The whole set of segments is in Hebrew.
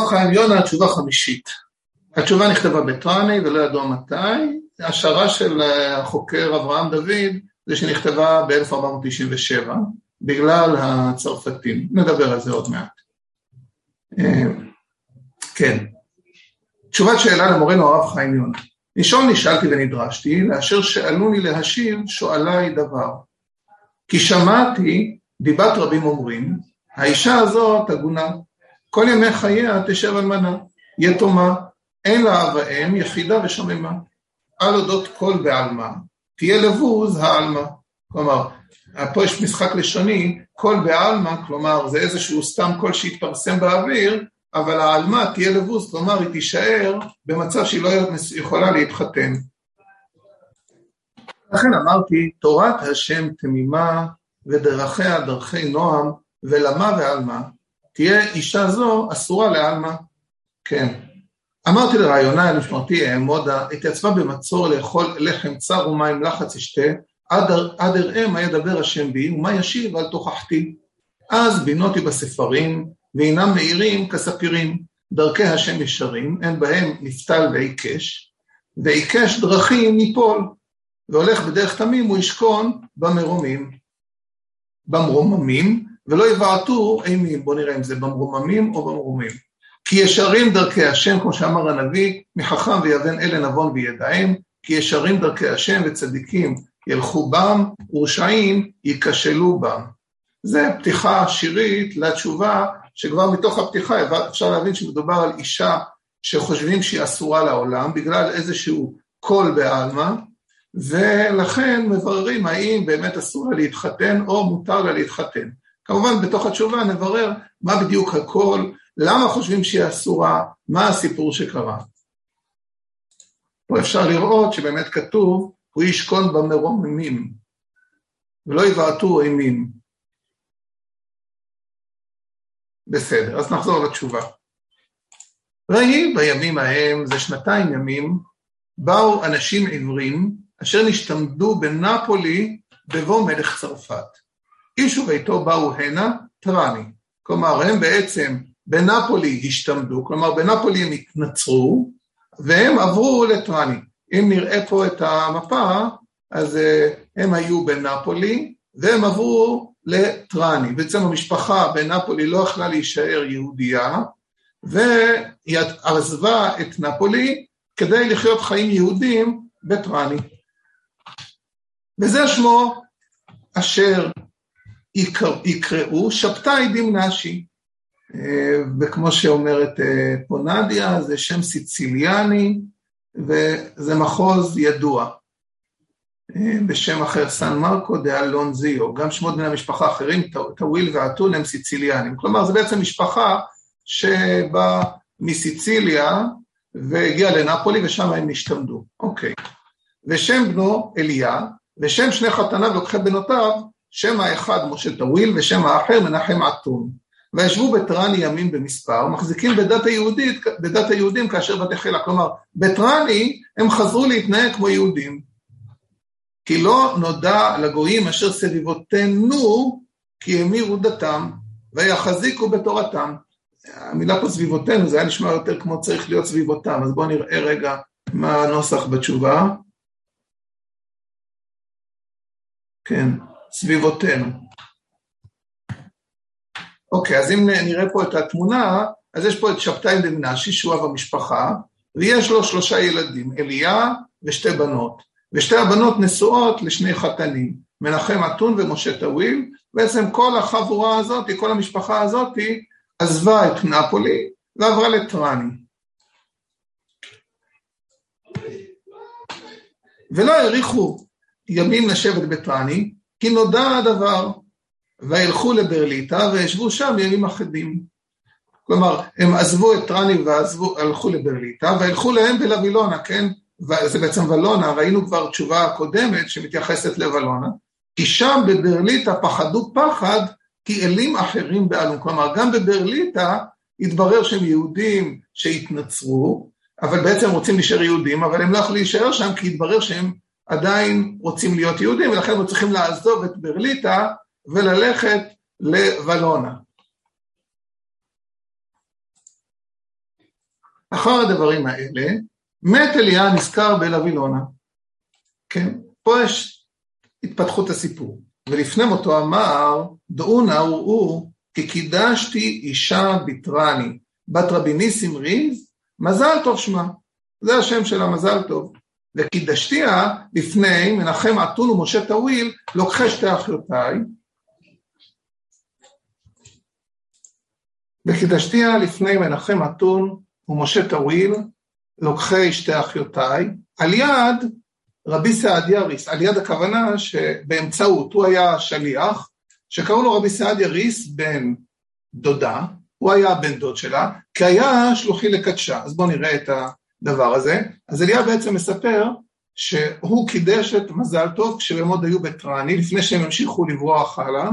חיים יונה, התשובה חמישית. התשובה נכתבה בטראני ולא ידוע מתי. השערה של החוקר אברהם דוד זה שנכתבה ב-1497 בגלל הצרפתים. נדבר על זה עוד מעט. אה, כן. תשובת שאלה למורנו הרב חיים יונה. ראשון נשאלתי ונדרשתי, לאשר שאלוני להשיב שואלי דבר. כי שמעתי דיבת רבים אומרים, האישה הזאת עגונה, כל ימי חייה תשב אלמנה, יתומה, אין לה אב ואם, יחידה ושוממה. על אודות כל בעלמה, תהיה לבוז העלמה. כלומר, פה יש משחק לשוני, כל בעלמה, כלומר זה איזשהו סתם קול שהתפרסם באוויר, אבל העלמה תהיה לבוז, כלומר היא תישאר במצב שהיא לא יכולה להתחתן. לכן אמרתי, תורת השם תמימה ודרכיה דרכי נועם ולמה ועלמה, תהיה אישה זו אסורה לעלמה. כן. אמרתי לרעיונה אל משמרתי אעמודה, התייצבה במצור לאכול לחם צר ומים לחץ אשתה, עד אראה מה ידבר השם בי ומה ישיב על תוכחתי. אז בינותי בספרים, והינם מאירים כספירים, דרכי השם ישרים, אין בהם נפתל ועיקש, ועיקש דרכים ייפול, והולך בדרך תמים הוא ישכון במרומים. במרוממים, ולא יבעטו אימים, בואו נראה אם זה במרוממים או במרומים. כי ישרים דרכי השם, כמו שאמר הנביא, מחכם ויבן אלה נבון וידעם, כי ישרים דרכי השם וצדיקים ילכו בם, ורשעים ייכשלו בם. זה פתיחה שירית לתשובה, שכבר מתוך הפתיחה אפשר להבין שמדובר על אישה שחושבים שהיא אסורה לעולם, בגלל איזשהו קול בעלמא, ולכן מבררים האם באמת אסור לה להתחתן או מותר לה להתחתן. כמובן בתוך התשובה נברר מה בדיוק הקול, למה חושבים שהיא אסורה, מה הסיפור שקרה. פה אפשר לראות שבאמת כתוב, הוא ישכון במרוממים, ולא יבעטו אימים. בסדר, אז נחזור לתשובה. ויהי בימים ההם, זה שנתיים ימים, באו אנשים עיוורים, אשר נשתמדו בנפולי בבוא מלך צרפת. איש וביתו באו הנה, טראני. כלומר, הם בעצם בנפולי השתמדו, כלומר בנפולי הם התנצרו, והם עברו לטראני. אם נראה פה את המפה, אז uh, הם היו בנפולי, והם עברו לטראני. בעצם המשפחה בנפולי לא יכלה להישאר יהודייה, והיא עזבה את נפולי כדי לחיות חיים יהודים בטראני. וזה שמו אשר יקראו שבתאי דמנשי. אה, וכמו שאומרת אה, פה נדיה, זה שם סיציליאני, וזה מחוז ידוע. אה, בשם אחר סן מרקו דה אלונזיו, גם שמות בני המשפחה האחרים, טוויל ואתון הם סיציליאנים. כלומר, זה בעצם משפחה שבאה מסיציליה והגיעה לנפולי ושם הם השתמדו. אוקיי. ושם בנו אליה, ושם שני חתניו לוקחי בנותיו, שם האחד משה טוויל ושם האחר מנחם עטון. וישבו בטרני ימים במספר, מחזיקים בדת היהודית, בדת היהודים כאשר בתחילה. כלומר, בטרני הם חזרו להתנהג כמו יהודים. כי לא נודע לגויים אשר סביבותינו כי המירו דתם ויחזיקו בתורתם. המילה פה סביבותינו, זה היה נשמע יותר כמו צריך להיות סביבותם, אז בואו נראה רגע מה הנוסח בתשובה. כן, סביבותינו. אוקיי, אז אם נראה פה את התמונה, אז יש פה את שבתאי דמנשי, שהוא אב המשפחה, ויש לו שלושה ילדים, אליה ושתי בנות. ושתי הבנות נשואות לשני חתנים, מנחם אתון ומשה טוויל, בעצם כל החבורה הזאת, כל המשפחה הזאת, עזבה את נפולי ועברה לטראני. ולא האריכו ימים לשבת בטראני, כי נודע הדבר, וילכו לברליטה וישבו שם ימים אחדים. כלומר, הם עזבו את טראני והלכו לברליטה, וילכו להם בלבילונה, כן? זה בעצם ולונה, ראינו כבר תשובה קודמת שמתייחסת לוולונה, כי שם בברליטה פחדו פחד כי אלים אחרים בעלום. כלומר, גם בברליטה התברר שהם יהודים שהתנצרו, אבל בעצם רוצים להישאר יהודים, אבל הם לא יכולים להישאר שם כי התברר שהם עדיין רוצים להיות יהודים, ולכן הם צריכים לעזוב את ברליטה וללכת לוולונה. אחר הדברים האלה, מת אליה נזכר באלווילונה. כן, פה יש התפתחות הסיפור. ולפני מותו אמר, דעו נא וראו, כי קידשתי אישה ביטרני, בת רבי ניסים ריז, מזל טוב שמה. זה השם של המזל טוב. וקידשתיה לפני מנחם אתון ומשה טוויל, לוקחי שתי אחיותיי. וקידשתיה לפני מנחם אתון ומשה טוויל, לוקחי שתי אחיותיי, על יד רבי סעדיה ריס, על יד הכוונה שבאמצעות, הוא היה שליח, שקראו לו רבי סעדיה ריס בן דודה, הוא היה בן דוד שלה, כי היה שלוחי לקדשה. אז בואו נראה את הדבר הזה. אז אליה בעצם מספר שהוא קידש את מזל טוב כשהם עוד היו בטראני, לפני שהם המשיכו לברוח הלאה.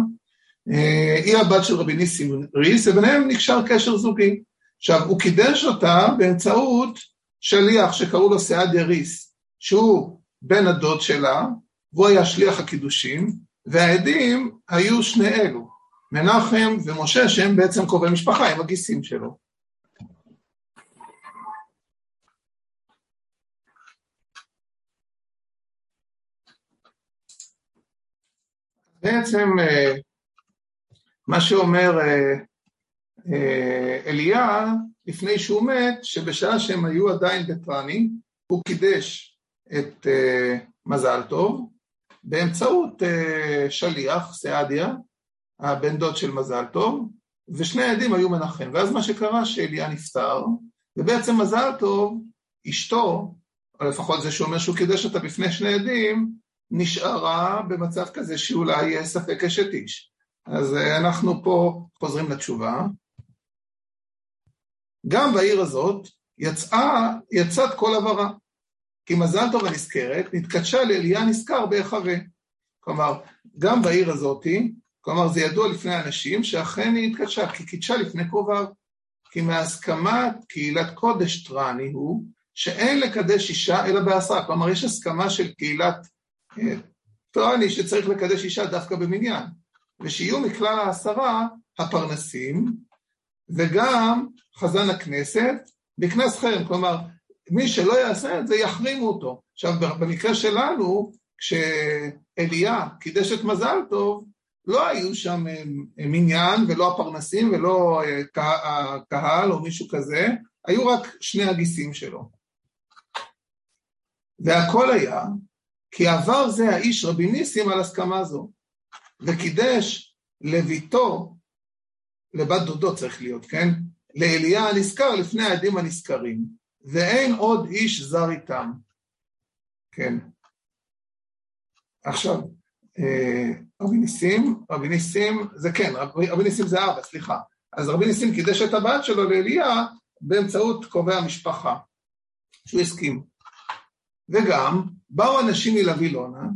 אה, היא הבת של רבי ניסים ריס, וביניהם נקשר קשר זוגי. עכשיו, הוא קידש אותה באמצעות שליח שקראו לו סעדיה ריס, שהוא בן הדוד שלה, והוא היה שליח הקידושים, והעדים היו שני אלו, מנחם ומשה, שהם בעצם קרובי משפחה, הם הגיסים שלו. בעצם אה, מה שאומר אה, אה, אליה לפני שהוא מת, שבשעה שהם היו עדיין בטראני, הוא קידש את מזל טוב באמצעות שליח, סעדיה, הבן דוד של מזל טוב, ושני העדים היו מנחם. ואז מה שקרה שאליה נפטר, ובעצם מזל טוב, אשתו, או לפחות זה שאומר שהוא קידש אותה בפני שני עדים, נשארה במצב כזה שאולי ספק אשת איש. אז אה, אנחנו פה חוזרים לתשובה. גם בעיר הזאת יצאה, יצאת כל עברה, כי מזל טוב הנזכרת נתקדשה לאליה נזכר בהיחווה. כלומר, גם בעיר הזאתי כלומר, זה ידוע לפני אנשים שאכן היא התקדשה, כי קידשה לפני קרוביו. כי מהסכמת קהילת קודש טראני הוא שאין לקדש אישה אלא בעשרה. כלומר, יש הסכמה של קהילת אה, טראני שצריך לקדש אישה דווקא במניין. ושיהיו מכלל העשרה הפרנסים, וגם חזן הכנסת בקנס חרם. כלומר, מי שלא יעשה את זה, יחרימו אותו. עכשיו, במקרה שלנו, כשאליה קידש את מזל טוב, לא היו שם אה, מניין ולא הפרנסים ולא אה, הקהל או מישהו כזה, היו רק שני הגיסים שלו. והכל היה כי עבר זה האיש רבי ניסים על הסכמה זו, וקידש לביתו, לבת דודו צריך להיות, כן? לאליה הנזכר לפני העדים הנזכרים, ואין עוד איש זר איתם. כן. עכשיו, אה, רבי ניסים, רבי ניסים, זה כן, רבי, רבי ניסים זה אבא, סליחה. אז רבי ניסים קידש את הבת שלו לאליה באמצעות קרובי המשפחה, שהוא הסכים. וגם באו אנשים מלווילונה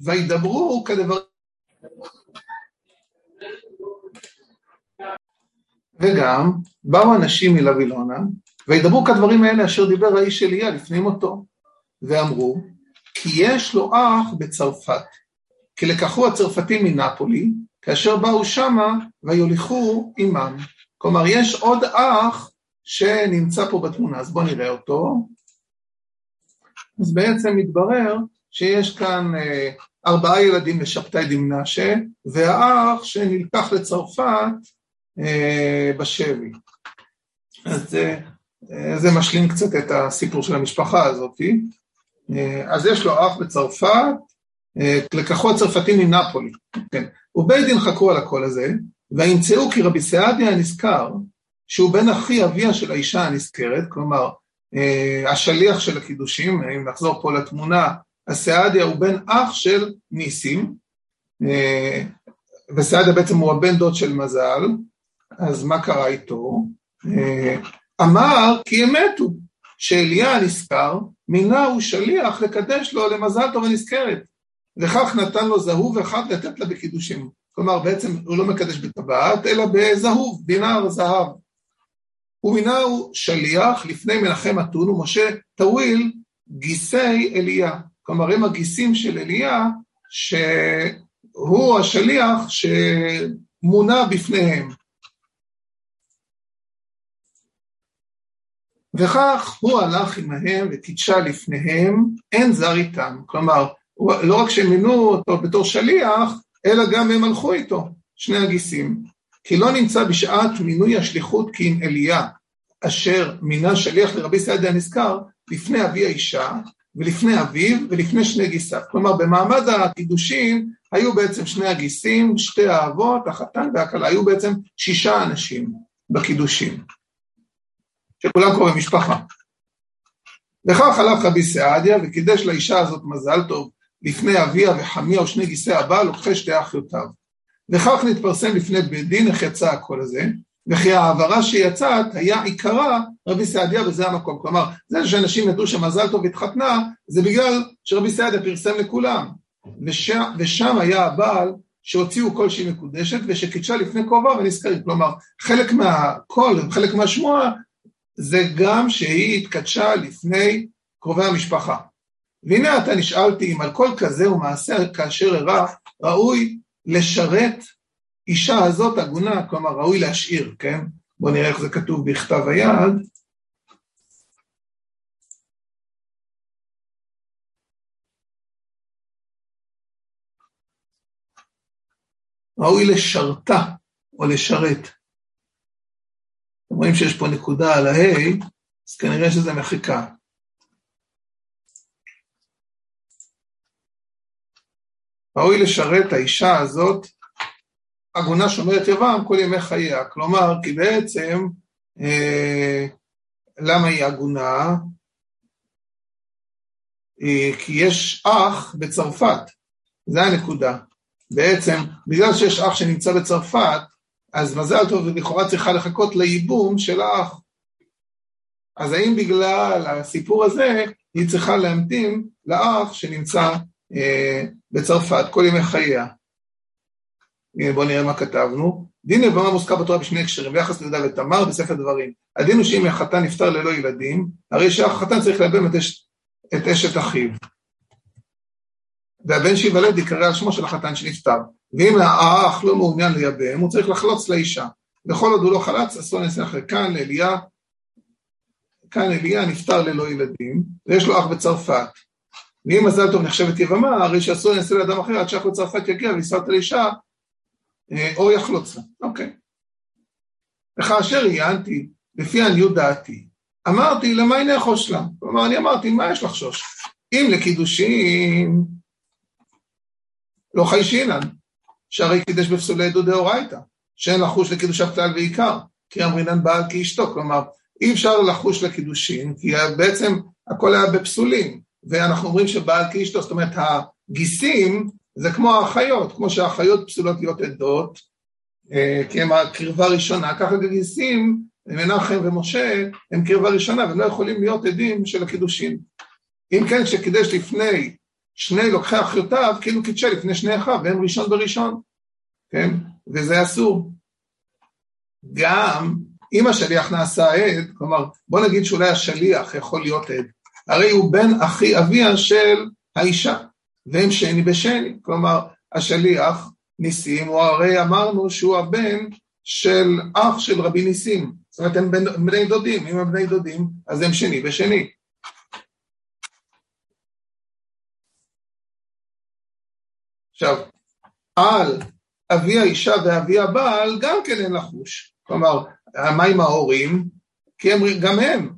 וידברו כדבר... וגם באו אנשים מלווילונה וידברו כדברים האלה אשר דיבר האיש אליה לפני מותו ואמרו כי יש לו אח בצרפת כי לקחו הצרפתים מנפולי, כאשר באו שמה ויוליכו עמם. כלומר, יש עוד אח שנמצא פה בתמונה, אז בואו נראה אותו. אז בעצם מתברר שיש כאן אה, ארבעה ילדים לשבתאי דמנשה, והאח שנלקח לצרפת אה, בשבי. אז אה, זה משלים קצת את הסיפור של המשפחה הזאת. אז יש לו אח בצרפת, לקחו הצרפתים מנפולי, כן, ובית דין חקרו על הקול הזה, וימצאו כי רבי סעדיה הנזכר, שהוא בן אחי אביה של האישה הנזכרת, כלומר, השליח של הקידושים, אם נחזור פה לתמונה, הסעדיה הוא בן אח של ניסים, אה, וסעדיה בעצם הוא הבן דוד של מזל, אז מה קרה איתו? אמר כי הם מתו, שאליה הנזכר, מינה הוא שליח לקדש לו למזל טוב הנזכרת. וכך נתן לו זהוב אחד לתת לה בקידושים. כלומר, בעצם הוא לא מקדש בטבעת, אלא בזהוב, דינר זהב. ומינהו שליח לפני מנחם אתון ומשה טוויל גיסי אליה. כלומר, הם הגיסים של אליה, שהוא השליח שמונה בפניהם. וכך הוא הלך עמהם וקידשה לפניהם, אין זר איתם. כלומר, לא רק שהם מינו אותו בתור שליח, אלא גם הם הלכו איתו, שני הגיסים. כי לא נמצא בשעת מינוי השליחות כי אם אליה, אשר מינה שליח לרבי סעדיה הנזכר, לפני אבי האישה, ולפני אביו, ולפני שני גיסיו. כלומר, במעמד הקידושין היו בעצם שני הגיסים, שתי האבות, החתן והכלה, היו בעצם שישה אנשים בקידושין. שכולם קוראים משפחה. וכך הלך רבי סעדיה וקידש לאישה הזאת מזל טוב לפני אביה וחמיה ושני גיסי הבעל לוקחי שתי אחיותיו. וכך נתפרסם לפני בית דין יצא הקול הזה, וכי ההעברה שיצאת היה עיקרה רבי סעדיה וזה המקום. כלומר, זה שאנשים ידעו שמזל טוב התחתנה, זה בגלל שרבי סעדיה פרסם לכולם. ושם, ושם היה הבעל שהוציאו קול שהיא מקודשת ושקידשה לפני כובע ונזכרים. כלומר, חלק מהקול, חלק מהשמועה, זה גם שהיא התקדשה לפני קרובי המשפחה. והנה אתה נשאלתי אם על כל כזה ומעשה כאשר אירע, ראוי לשרת אישה הזאת עגונה, כלומר ראוי להשאיר, כן? בואו נראה איך זה כתוב בכתב היד. ראוי לשרתה או לשרת. אתם רואים שיש פה נקודה על ה-ה, אז כנראה שזה מחיקה. ראוי לשרת האישה הזאת, עגונה שומרת יבם כל ימי חייה. כלומר, כי בעצם, אה, למה היא עגונה? אה, כי יש אח בצרפת, זה הנקודה. בעצם, בגלל שיש אח שנמצא בצרפת, אז מזל טוב, לכאורה צריכה לחכות לייבום של האח. אז האם בגלל הסיפור הזה היא צריכה להמתין לאח שנמצא אה, בצרפת כל ימי חייה? הנה בואו נראה מה כתבנו. דין לבמה מוזכר בתורה בשני הקשרים, ביחס ליהודה ותמר בספר דברים. הדין הוא שאם החתן נפטר ללא ילדים, הרי שהחתן צריך לאבם את, אש, את אשת אחיו. והבן שייוולד יקרא על שמו של החתן שנפטר. ואם האח לא מעוניין לייבם, הוא צריך לחלוץ לאישה. וכל עוד הוא לא חלץ, נעשה אחרי כאן לאליה, כאן אליה נפטר ללא ילדים, ויש לו אח בצרפת. ואם מזל טוב נחשבת יבמה, הרי שאסור נעשה לאדם אחר עד שאח בצרפת יגיע ויסע אותה לאישה, אה, או יחלוץ לה. אוקיי. וכאשר עיינתי, לפי עניות דעתי, אמרתי, למה הנה אחוש לה? כלומר, אני אמרתי, מה יש לחשוש? אם לקידושים לא חיישינן, שהרי קידש בפסולי עדות דאורייתא, שאין לחוש לקידושיו כלל ועיקר, כי אמרינן בעל כאשתו, כלומר, אי אפשר לחוש לקידושין, כי בעצם הכל היה בפסולים, ואנחנו אומרים שבעל כאשתו, זאת אומרת, הגיסים זה כמו האחיות, כמו שהאחיות פסולות להיות עדות, אה, כי הם הקרבה ראשונה, ככה הגיסים, מנחם ומשה, הם קרבה ראשונה, והם לא יכולים להיות עדים של הקידושין. אם כן, כשקידש לפני שני לוקחי אחיותיו, כאילו קידשה לפני שני אחיו, והם ראשון בראשון, כן? וזה אסור. גם אם השליח נעשה עד, כלומר, בוא נגיד שאולי השליח יכול להיות עד, הרי הוא בן אחי אביה של האישה, והם שני בשני, כלומר, השליח ניסים, הוא הרי אמרנו שהוא הבן של אח של רבי ניסים, זאת אומרת הם בני דודים, אם הם בני דודים, אז הם שני בשני. עכשיו, על אבי האישה ואבי הבעל גם כן אין לחוש. כלומר, מה עם ההורים? כי הם, גם הם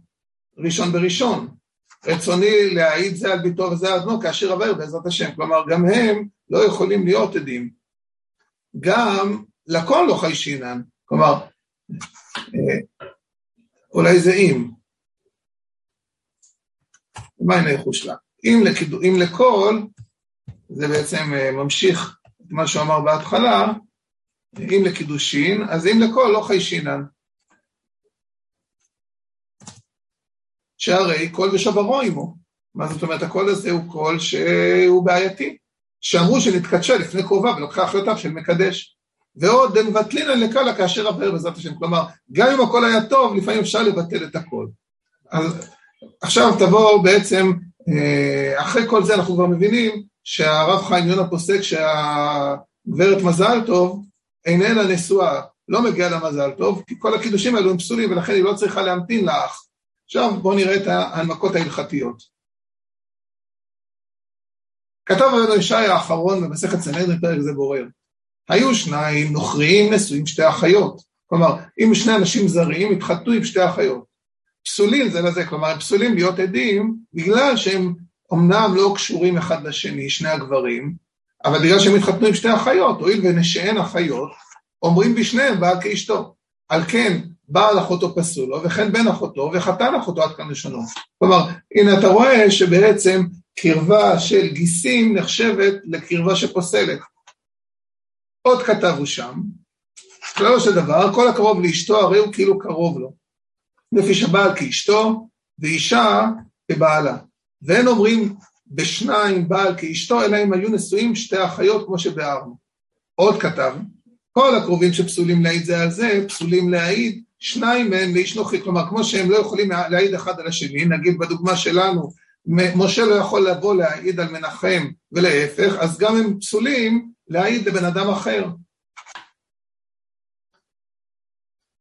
ראשון בראשון. רצוני להעיד זה על ביתו וזה על בנו כאשר עבר בעזרת השם. כלומר, גם הם לא יכולים להיות עדים. גם לכל לא חיישינן. כלומר, אה, אולי זה אם. מה הנה יחוש לה? אם, לקידו, אם לכל, זה בעצם אה, ממשיך את מה שהוא אמר בהתחלה, אם לקידושין, אז אם לכל לא חיישינן. שהרי קול ושברו עמו. מה זאת אומרת, הקול הזה הוא קול שהוא בעייתי. שאמרו שנתקדשה לפני קרובה ולוקחה החלטה של מקדש. ועוד על לקלה כאשר עבר בעזרת השם. כלומר, גם אם הקול היה טוב, לפעמים אפשר לבטל את הקול. אז עכשיו תבואו בעצם, אה, אחרי כל זה אנחנו כבר מבינים שהרב חיים יונה פוסק שהגברת מזל טוב איננה נשואה, לא מגיעה למזל טוב, כי כל הקידושים האלו הם פסולים ולכן היא לא צריכה להמתין לאח. עכשיו בואו נראה את ההנמקות ההלכתיות. כתב רבי ישי האחרון במסכת סנהדרין פרק זה בורר. היו שניים נוכריים נשואים שתי אחיות. כלומר, אם שני אנשים זרים התחתנו עם שתי אחיות. פסולים זה לזה, כלומר, הם פסולים להיות עדים בגלל שהם אמנם לא קשורים אחד לשני, שני הגברים, אבל בגלל שהם התחתנו עם שתי אחיות, הואיל ונשאין אחיות, אומרים בשניהם בעל כאשתו. על כן, בעל אחותו פסול לו, וכן בן אחותו, וחתן אחותו עד כאן לשונו. כלומר, הנה אתה רואה שבעצם קרבה של גיסים נחשבת לקרבה שפוסלת. עוד כתבו שם, כללו של דבר, כל הקרוב לאשתו הרי הוא כאילו קרוב לו. לפי שבעל כאשתו, ואישה כבעלה. ואין אומרים בשניים בעל כאשתו, אלא אם היו נשואים שתי אחיות כמו שביארנו. עוד כתב, כל הקרובים שפסולים להעיד זה על זה, פסולים להעיד שניים מהם לאיש נוחי, כלומר כמו שהם לא יכולים להעיד אחד על השני, נגיד בדוגמה שלנו, משה לא יכול לבוא להעיד על מנחם ולהפך, אז גם הם פסולים להעיד לבן אדם אחר.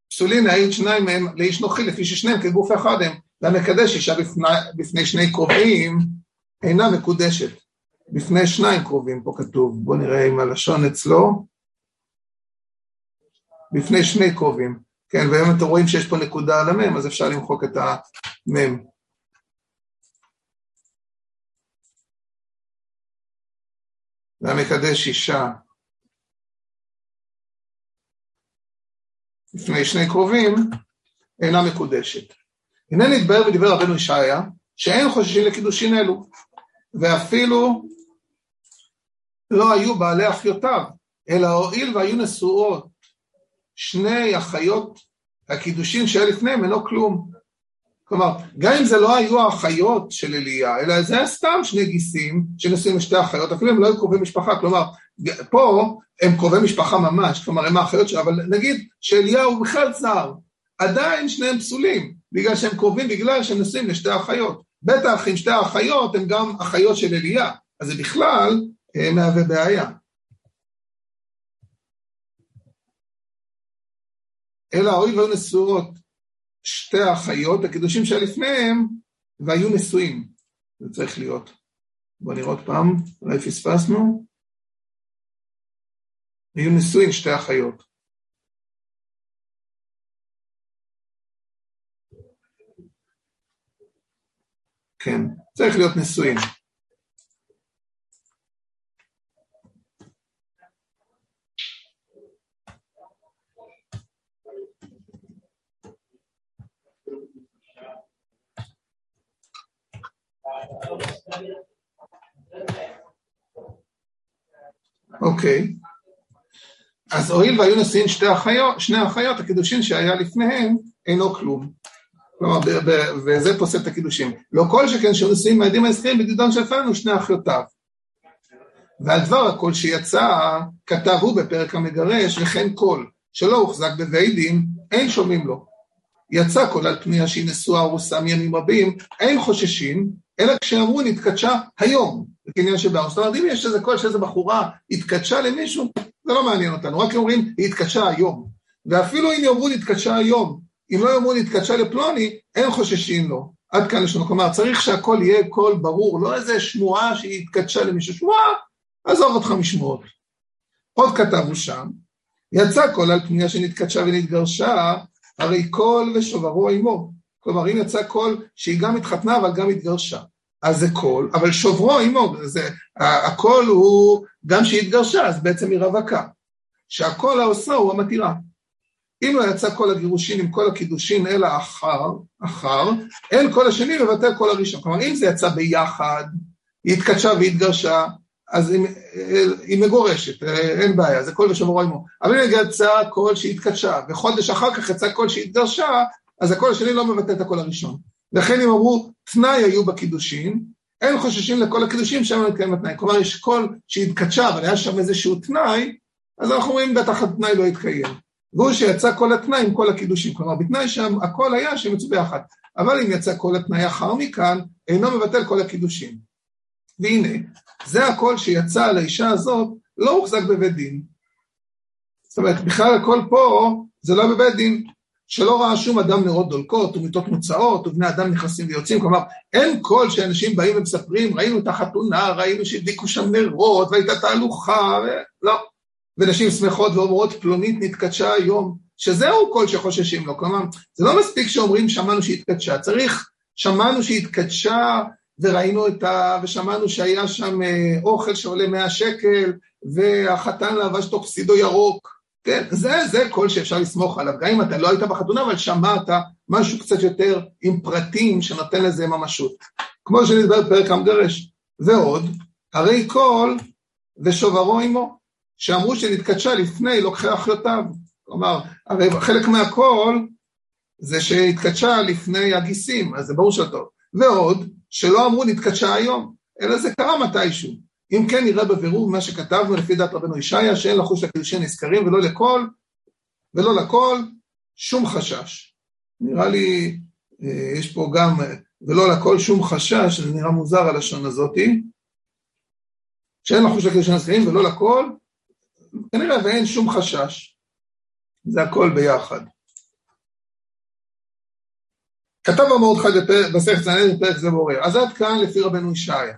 פסולים להעיד שניים מהם לאיש נוחי, לפי ששניהם כגוף אחד הם. והמקדש אישה בפני, בפני שני קרובים אינה מקודשת. בפני שניים קרובים פה כתוב, בואו נראה אם הלשון אצלו. בפני שני קרובים. כן, והיום אתם רואים שיש פה נקודה על המם, אז אפשר למחוק את המם. והמקדש אישה לפני שני קרובים, אינה מקודשת. הנה נתבהר בדבר רבנו ישעיה, שאין חוששים לקידושין אלו, ואפילו לא היו בעלי אחיותיו, אלא הואיל והיו נשואות שני אחיות, הקידושין שהיה לפניהם אינו כלום. כלומר, גם אם זה לא היו האחיות של אליה, אלא זה היה סתם שני גיסים שנשואים לשתי אחיות, אפילו הם לא היו קרובי משפחה, כלומר, פה הם קרובי משפחה ממש, כלומר הם האחיות שלו, אבל נגיד שאליהו בכלל זר, עדיין שניהם פסולים, בגלל שהם קרובים, בגלל שהם נשואים לשתי אחיות. בטח אם שתי האחיות הן גם אחיות של אליה, אז זה בכלל אה, מהווה בעיה. אלא הואיל והיו נשואות שתי האחיות, הקידושים שלפניהם, והיו נשואים. זה צריך להיות. בואו נראה עוד פעם, אולי פספסנו. היו נשואים שתי אחיות. כן, צריך להיות נשואים. אוקיי. אז הואיל והיו נשואים שתי אחיות, שני אחיות, הקידושין שהיה לפניהם אינו כלום. כלומר, וזה פוסל את הקידושים. לא כל שכן שהיו נשואים מהעדים העזקיים בדידון שלפנינו שני אחיותיו. ועל דבר הכל שיצא, כתב הוא בפרק המגרש, וכן כל שלא הוחזק בבית דין, אין שומעים לו. יצא כל על פניה שהיא נשואה ארוסה מימים רבים, אין חוששים, אלא כשאמרו נתקדשה היום, זה כעניין שבאו. זאת אומרת, אם יש איזה קול שאיזה בחורה התקדשה למישהו, זה לא מעניין אותנו, רק אומרים היא התקדשה היום. ואפילו אם יאמרו נתקדשה היום, אם לא יאמרו נתקדשה לפלוני, אין חוששים לו. עד כאן לשונו, כלומר צריך שהכל יהיה קול ברור, לא איזה שמועה שהיא התקדשה למישהו, שמועה, עזוב אותך משמועות. עוד כתבו שם, יצא קול על פנויה שנתקדשה ונתגרשה, הרי קול ושוברו עמו. כלומר, אם יצא קול שהיא גם התחתנה אבל גם התגרשה. אז זה קול, אבל שוברו עמו, זה, הקול הוא, גם שהיא התגרשה, אז בעצם היא רווקה. שהקול האוסרה הוא המתירה. אם לא יצא קול הגירושין עם קול הקידושין אלא אחר, אחר, אין קול השני מבטל קול הראשון. כלומר, אם זה יצא ביחד, היא התקדשה והתגרשה, אז היא, היא מגורשת, אין בעיה, זה קול ושוברו עמו. אבל אם יצא קול שהתקדשה, וחודש אחר כך יצא קול שהתגרשה, אז הקול השני לא מבטל את הקול הראשון. לכן אם אמרו, תנאי היו בקידושין, אין חוששים לקול הקידושים שמא מתקיים התנאי. כלומר, יש קול שהתקדשה, אבל היה שם איזשהו תנאי, אז אנחנו אומרים, בטח התנאי לא יתקיים. והוא שיצא קול התנאי עם קול הקידושים. כלומר, בתנאי הכל היה שהם יצאו ביחד. אבל אם יצא קול התנאי אחר מכאן, אינו מבטל קול הקידושים. והנה, זה הקול שיצא על האישה הזאת, לא הוחזק בבית דין. זאת אומרת, בכלל הכל פה זה לא בבית דין, שלא ראה שום אדם נרות דולקות ומיטות מוצאות ובני אדם נכנסים ויוצאים, כלומר אין קול שאנשים באים ומספרים, ראינו את החתונה, ראינו שהדליקו שם נרות והייתה תהלוכה. לא. ונשים שמחות ואומרות פלונית נתקדשה היום, שזהו קול שחוששים לו, כלומר זה לא מספיק שאומרים שמענו שהתקדשה, צריך שמענו שהתקדשה וראינו את ה... ושמענו שהיה שם אה, אוכל שעולה 100 שקל והחתן לבש טוקסידו ירוק, כן, זה, זה קול שאפשר לסמוך עליו, גם אם אתה לא היית בחתונה, אבל שמעת משהו קצת יותר עם פרטים שנותן לזה ממשות. כמו שנדבר בפרק המגרש. ועוד, הרי קול ושוברו עמו, שאמרו שנתקדשה לפני לוקחי אחיותיו. כלומר, הרי חלק מהקול זה שהתקדשה לפני הגיסים, אז זה ברור שטוב. ועוד, שלא אמרו נתקדשה היום, אלא זה קרה מתישהו. אם כן נראה בבירור מה שכתבנו לפי דעת רבנו ישעיה, שאין לחוש לקידושין נזכרים ולא לכל, ולא לכל, שום חשש. נראה לי, אה, יש פה גם, ולא לכל שום חשש, זה נראה מוזר הלשון הזאתי, שאין לחוש לקידושין נזכרים ולא לכל, כנראה ואין שום חשש. זה הכל ביחד. כתב המורדכי בסכת זנד בפרק זה בורר, אז עד כאן לפי רבנו ישעיה.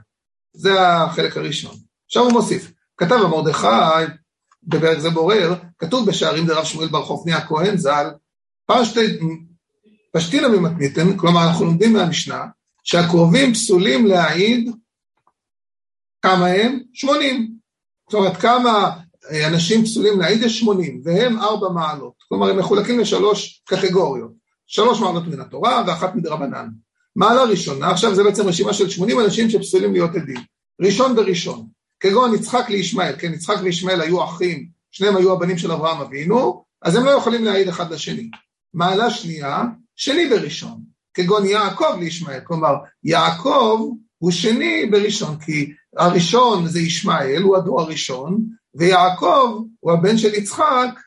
זה החלק הראשון. עכשיו הוא מוסיף, כתב המרדכי בפרק זה בורר, כתוב בשערים דרב שמואל בר חופני הכהן ז"ל, פשטינא ממתניתן, כלומר אנחנו לומדים מהמשנה, שהקרובים פסולים להעיד כמה הם? שמונים. זאת אומרת, כמה אנשים פסולים להעיד יש שמונים, והם ארבע מעלות. כלומר, הם מחולקים לשלוש קטגוריות. שלוש מעלות מן התורה ואחת מדרבנן. מעלה ראשונה, עכשיו זה בעצם רשימה של 80 אנשים שפסולים להיות עדים. ראשון בראשון, כגון יצחק לישמעאל, כן, יצחק וישמעאל היו אחים, שניהם היו הבנים של אברהם אבינו, אז הם לא יכולים להעיד אחד לשני. מעלה שנייה, שני בראשון, כגון יעקב לישמעאל, כלומר יעקב הוא שני בראשון, כי הראשון זה ישמעאל, הוא הדור הראשון, ויעקב הוא הבן של יצחק,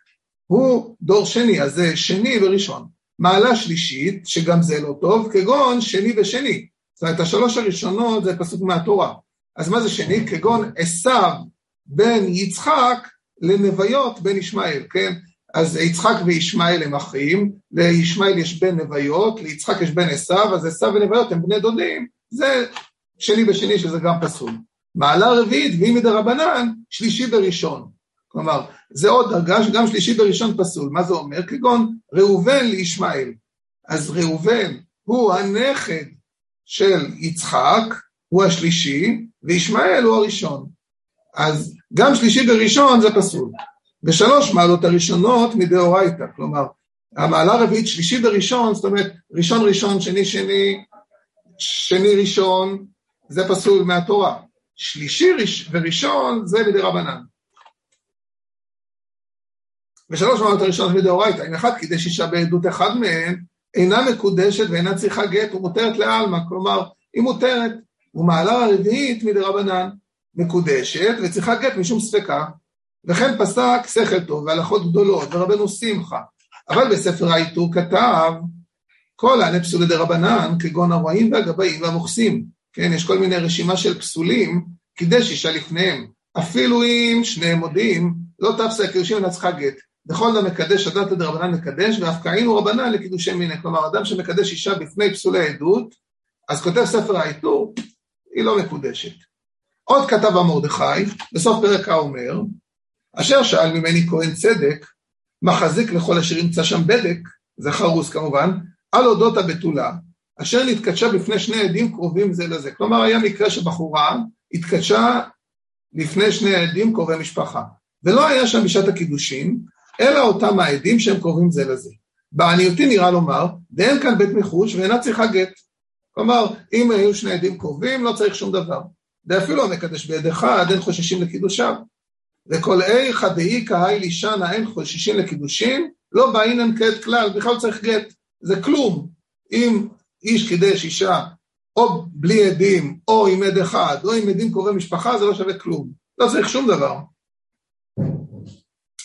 הוא דור שני, אז זה שני וראשון. מעלה שלישית, שגם זה לא טוב, כגון שני ושני. זאת אומרת, השלוש הראשונות זה פסוק מהתורה. אז מה זה שני? כגון עשיו בן יצחק לנוויות בן ישמעאל, כן? אז יצחק וישמעאל הם אחים, לישמעאל יש בן נוויות, ליצחק יש בן עשיו, אז עשיו ונוויות הם בני דודים, זה שני בשני שזה גם פסול. מעלה רביעית, ואם מדרבנן, שלישי בראשון. כלומר, זה עוד דרגה שגם שלישי בראשון פסול. מה זה אומר? כגון ראובן לישמעאל. אז ראובן הוא הנכד של יצחק, הוא השלישי, וישמעאל הוא הראשון. אז גם שלישי בראשון זה פסול. ושלוש מעלות הראשונות מדאורייתא, כלומר, המעלה הרביעית שלישי בראשון, זאת אומרת, ראשון ראשון, שני שני, שני ראשון, זה פסול מהתורה. שלישי וראשון זה מדרבנן. ושלוש מעלות הראשונות מדאורייתא, אם אחד קידש אישה בעדות אחד מהן, אינה מקודשת ואינה צריכה גט ומותרת לעלמא, כלומר, היא מותרת, ומעלה הרביעית מדרבנן, מקודשת וצריכה גט משום ספקה, וכן פסק שכל טוב והלכות גדולות ורבנו שמחה, אבל בספר העיטור כתב כל הענה פסולי דרבנן כגון הרועים והגבאים והמוכסים, כן, יש כל מיני רשימה של פסולים, קידש אישה לפניהם, אפילו אם שניהם מודים, לא תפסק קידושים ונצחה גט. בכל דם מקדש הדת דרבנן מקדש, ואף קהינו רבנן לקידושי מיני. כלומר, אדם שמקדש אישה בפני פסולי עדות, אז כותב ספר העיטור, היא לא מקודשת. עוד כתב המרדכי, בסוף פרק האומר, אשר שאל ממני כהן צדק, מחזיק לכל אשר ימצא שם בדק, זה חרוס כמובן, על אודות הבתולה, אשר נתקדשה בפני שני עדים קרובים זה לזה. כלומר, היה מקרה שבחורה התקדשה לפני שני עדים קרובי משפחה, ולא היה שם בשעת הקידושין, אלא אותם העדים שהם קרובים זה לזה. בעניותי נראה לומר, ואין כאן בית מחוש ואינה צריכה גט. כלומר, אם היו שני עדים קרובים, לא צריך שום דבר. ואפילו המקדש ביד אחד, אין חוששים לקידושיו. וכל איכא דאי קהי לישנא אין חוששים לקידושים, לא באינן כעת כלל, בכלל צריך גט. זה כלום. אם איש קידש אישה או בלי עדים, או עם עד אחד, או עם עדים קרובי משפחה, זה לא שווה כלום. לא צריך שום דבר.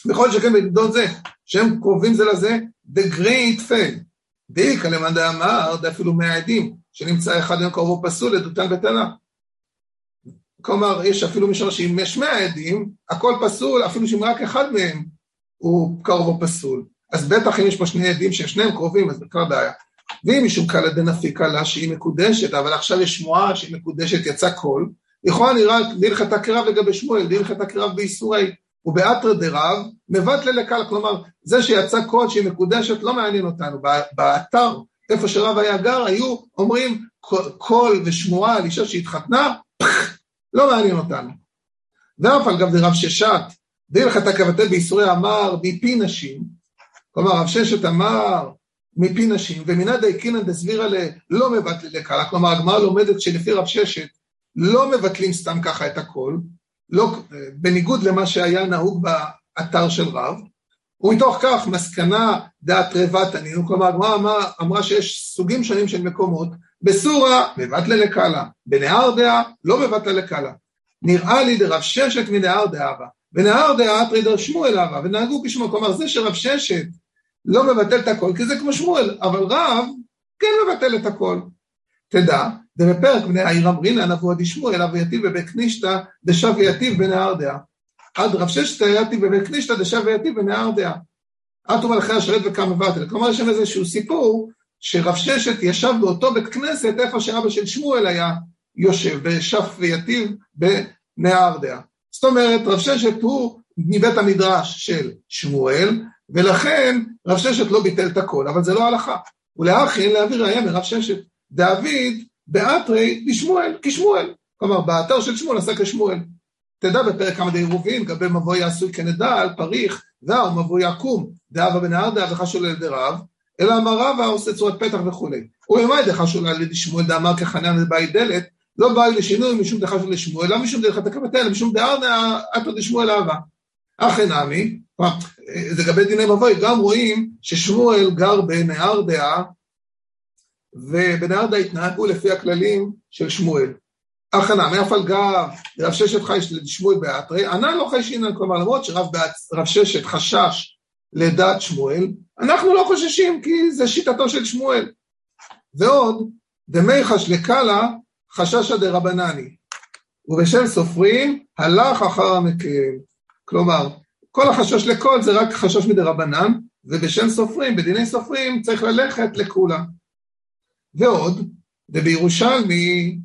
בכל שכן בגדול זה, שהם קרובים זה לזה, the great fail. דאיקא למאן דאמר, אפילו מהעדים, שנמצא אחד עם קרובו פסול, עדותן בטלה. כלומר, יש אפילו משנה שאם יש מאה עדים, הכל פסול, אפילו שאם רק אחד מהם הוא קרובו פסול. אז בטח אם יש פה שני עדים ששניהם קרובים, אז בכלל בעיה. ואם משום קלא דנפיקא לה שהיא מקודשת, אבל עכשיו יש שמועה שהיא מקודשת יצא קול, לכאורה נראה דהלכתא כרב לגבי שמואל, דהלכתא כרב באיסורי, ובאתרא דרב, מבטלי לקלא, כלומר, זה שיצא קול שהיא מקודשת לא מעניין אותנו, באתר, איפה שרב היה גר, היו אומרים קול ושמועה על אישה שהתחתנה, לא מעניין אותנו. ואף על גב דרב ששת, דילכתא קבתה באיסורי אמר מפי נשים, כלומר רב ששת אמר מפי נשים, ומינא דייקינא דסבירא לא מבטלה לקלה, כלומר הגמרא לומדת שלפי רב ששת לא מבטלים סתם ככה את הכל, לא, בניגוד למה שהיה נהוג באתר של רב, ומתוך כך מסקנה דעת רבת ענינו, כלומר הגמרא אמרה, אמרה שיש סוגים שונים של מקומות, בסורה מבטלה לקלה, בנהר דעה לא מבטלה לקלה. נראה לי דרב ששת מנהר דעה בה, ונהר דעה אתרי דר שמואל אבה, ונהגו כשמואל, כלומר זה שרב ששת לא מבטל את הכל, כי זה כמו שמואל, אבל רב כן מבטל את הכל. תדע, דבפרק בני העיר אמרינן אבו עדי שמואל, אבו יתיב בבית קנישתא, דשב ויתיב בנהר דעה. עד רב ששת יתיב בבית קנישתא, דשב ויתיב בנהר דעה. עטו מלכי השרת וקם מבטל. כלומר, יש שם איזשהו סיפור, שרב ששת ישב באותו בית כנסת, איפה שאבא של שמואל היה יושב, בשף ויתיב בנהר דעה. זאת אומרת, רב ששת הוא מבית המדרש של שמואל, ולכן רב ששת לא ביטל את הכל, אבל זה לא הלכה. ולאחין להעביר ראיה מרב ששת. דוד באתרי לשמואל, כשמואל. כלומר, באתר של שמואל עשה כשמואל. תדע בפרק כמה דירובין, גבי מבוי עשוי כנדל, פריך, דאו מבוי עקום, דאבה בנהר דאה וחשול על ידי רב, אלא אמר רבא עושה צורת פתח וכולי. ומאי דחשול על ידי שמואל דאמר כחנן לבאי דלת, לא באי לשינוי משום דחשול לשמואל, לא משום דרך התקבתל, אלא משום דארנה אתו דשמואל אהבה. אינמי, זה לגבי דיני מבוי, גם רואים ששמואל גר בנהר דעה, ובנהר דעה התנהגו לפי הכללים של שמואל. הכנה, מאף על גב, רב ששת חי לשמואל באתרי, ענה לא חי שינן, כלומר למרות שרב ששת חשש לדעת שמואל, אנחנו לא חוששים כי זה שיטתו של שמואל. ועוד, דמיחש לקלה חששא דרבנני, ובשם סופרים הלך אחר המקל. כלומר, כל החשש לכל זה רק חשש מדרבנן, ובשם סופרים, בדיני סופרים, צריך ללכת לכולה. ועוד, ובירושלמי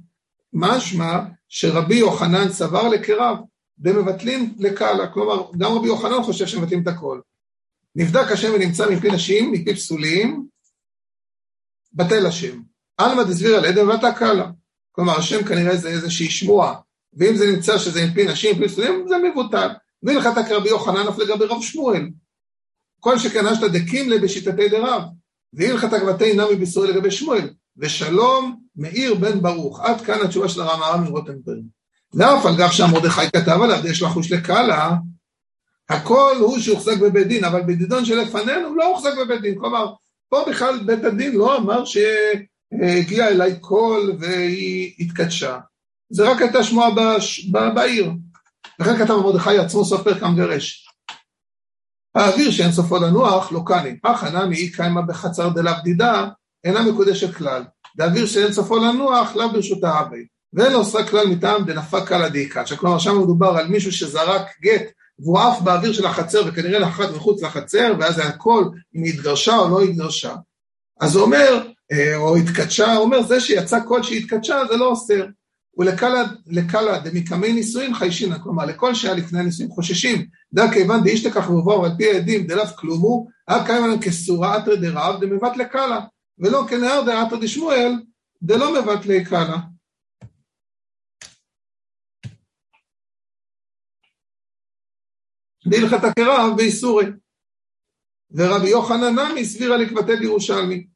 משמע שרבי יוחנן סבר לקרב, ומבטלים לקהלה, כלומר גם רבי יוחנן חושב שמבטלים את הכל. נבדק השם ונמצא מפי נשים, מפי פסולים, בטל השם. עלמא דסביר על עדן ואתה קהלה. כלומר השם כנראה זה איזושהי שמועה, ואם זה נמצא שזה מפי נשים, מפי פסולים, זה מבוטל. והלכת כרבי יוחנן אף לגבי רב שמואל. כל שכן אשתא דקימלה בשיטתי דרב, והלכת גבתי נמי בישראל לגבי שמואל. ושלום מאיר בן ברוך. עד כאן התשובה של הרב מרוטנברג. ואף על גב שהמרדכי כתב עליו, יש לחוש לקאלה, הכל הוא שהוחזק בבית דין, אבל בדידון שלפנינו לא הוחזק בבית דין. כלומר, פה בכלל בית הדין לא אמר שהגיע אליי קול והיא התקדשה. זה רק הייתה שמועה בעיר. לכן כתב מרדכי עצמו סוף פרק המגרש. האוויר שאין סופו לנוח לא קני. הכנה מאי קיימה בחצר דלאו דידה, אינה מקודשת כלל. דאוויר שאין סופו לנוח, לאו ברשות האבי. ואין עושה כלל מטעם דנפק קלה דאיקצ'ה. כלומר, שם מדובר על מישהו שזרק גט והוא עף באוויר של החצר וכנראה נחת מחוץ לחצר, ואז הכל אם היא התגרשה או לא התגרשה. אז הוא אומר, אה, או התקדשה, הוא אומר, זה שיצא קול שהתקדשה זה לא אוסר. ולקלה דמקמי נישואין חיישינא, כלומר לכל שהיה לפני הנישואין חוששים, דא כיוון דאישתכח ובואו על פי העדים דלאו כלומו, הא קיימן כסורה אתרא דרב דמבט לקלה. ולא כנהר דעתא דשמואל, דלא מבטלי קאלה. בהלכת הקרב באיסורי. ורבי יוחנן נמי סבירה לקבטי בירושלמי.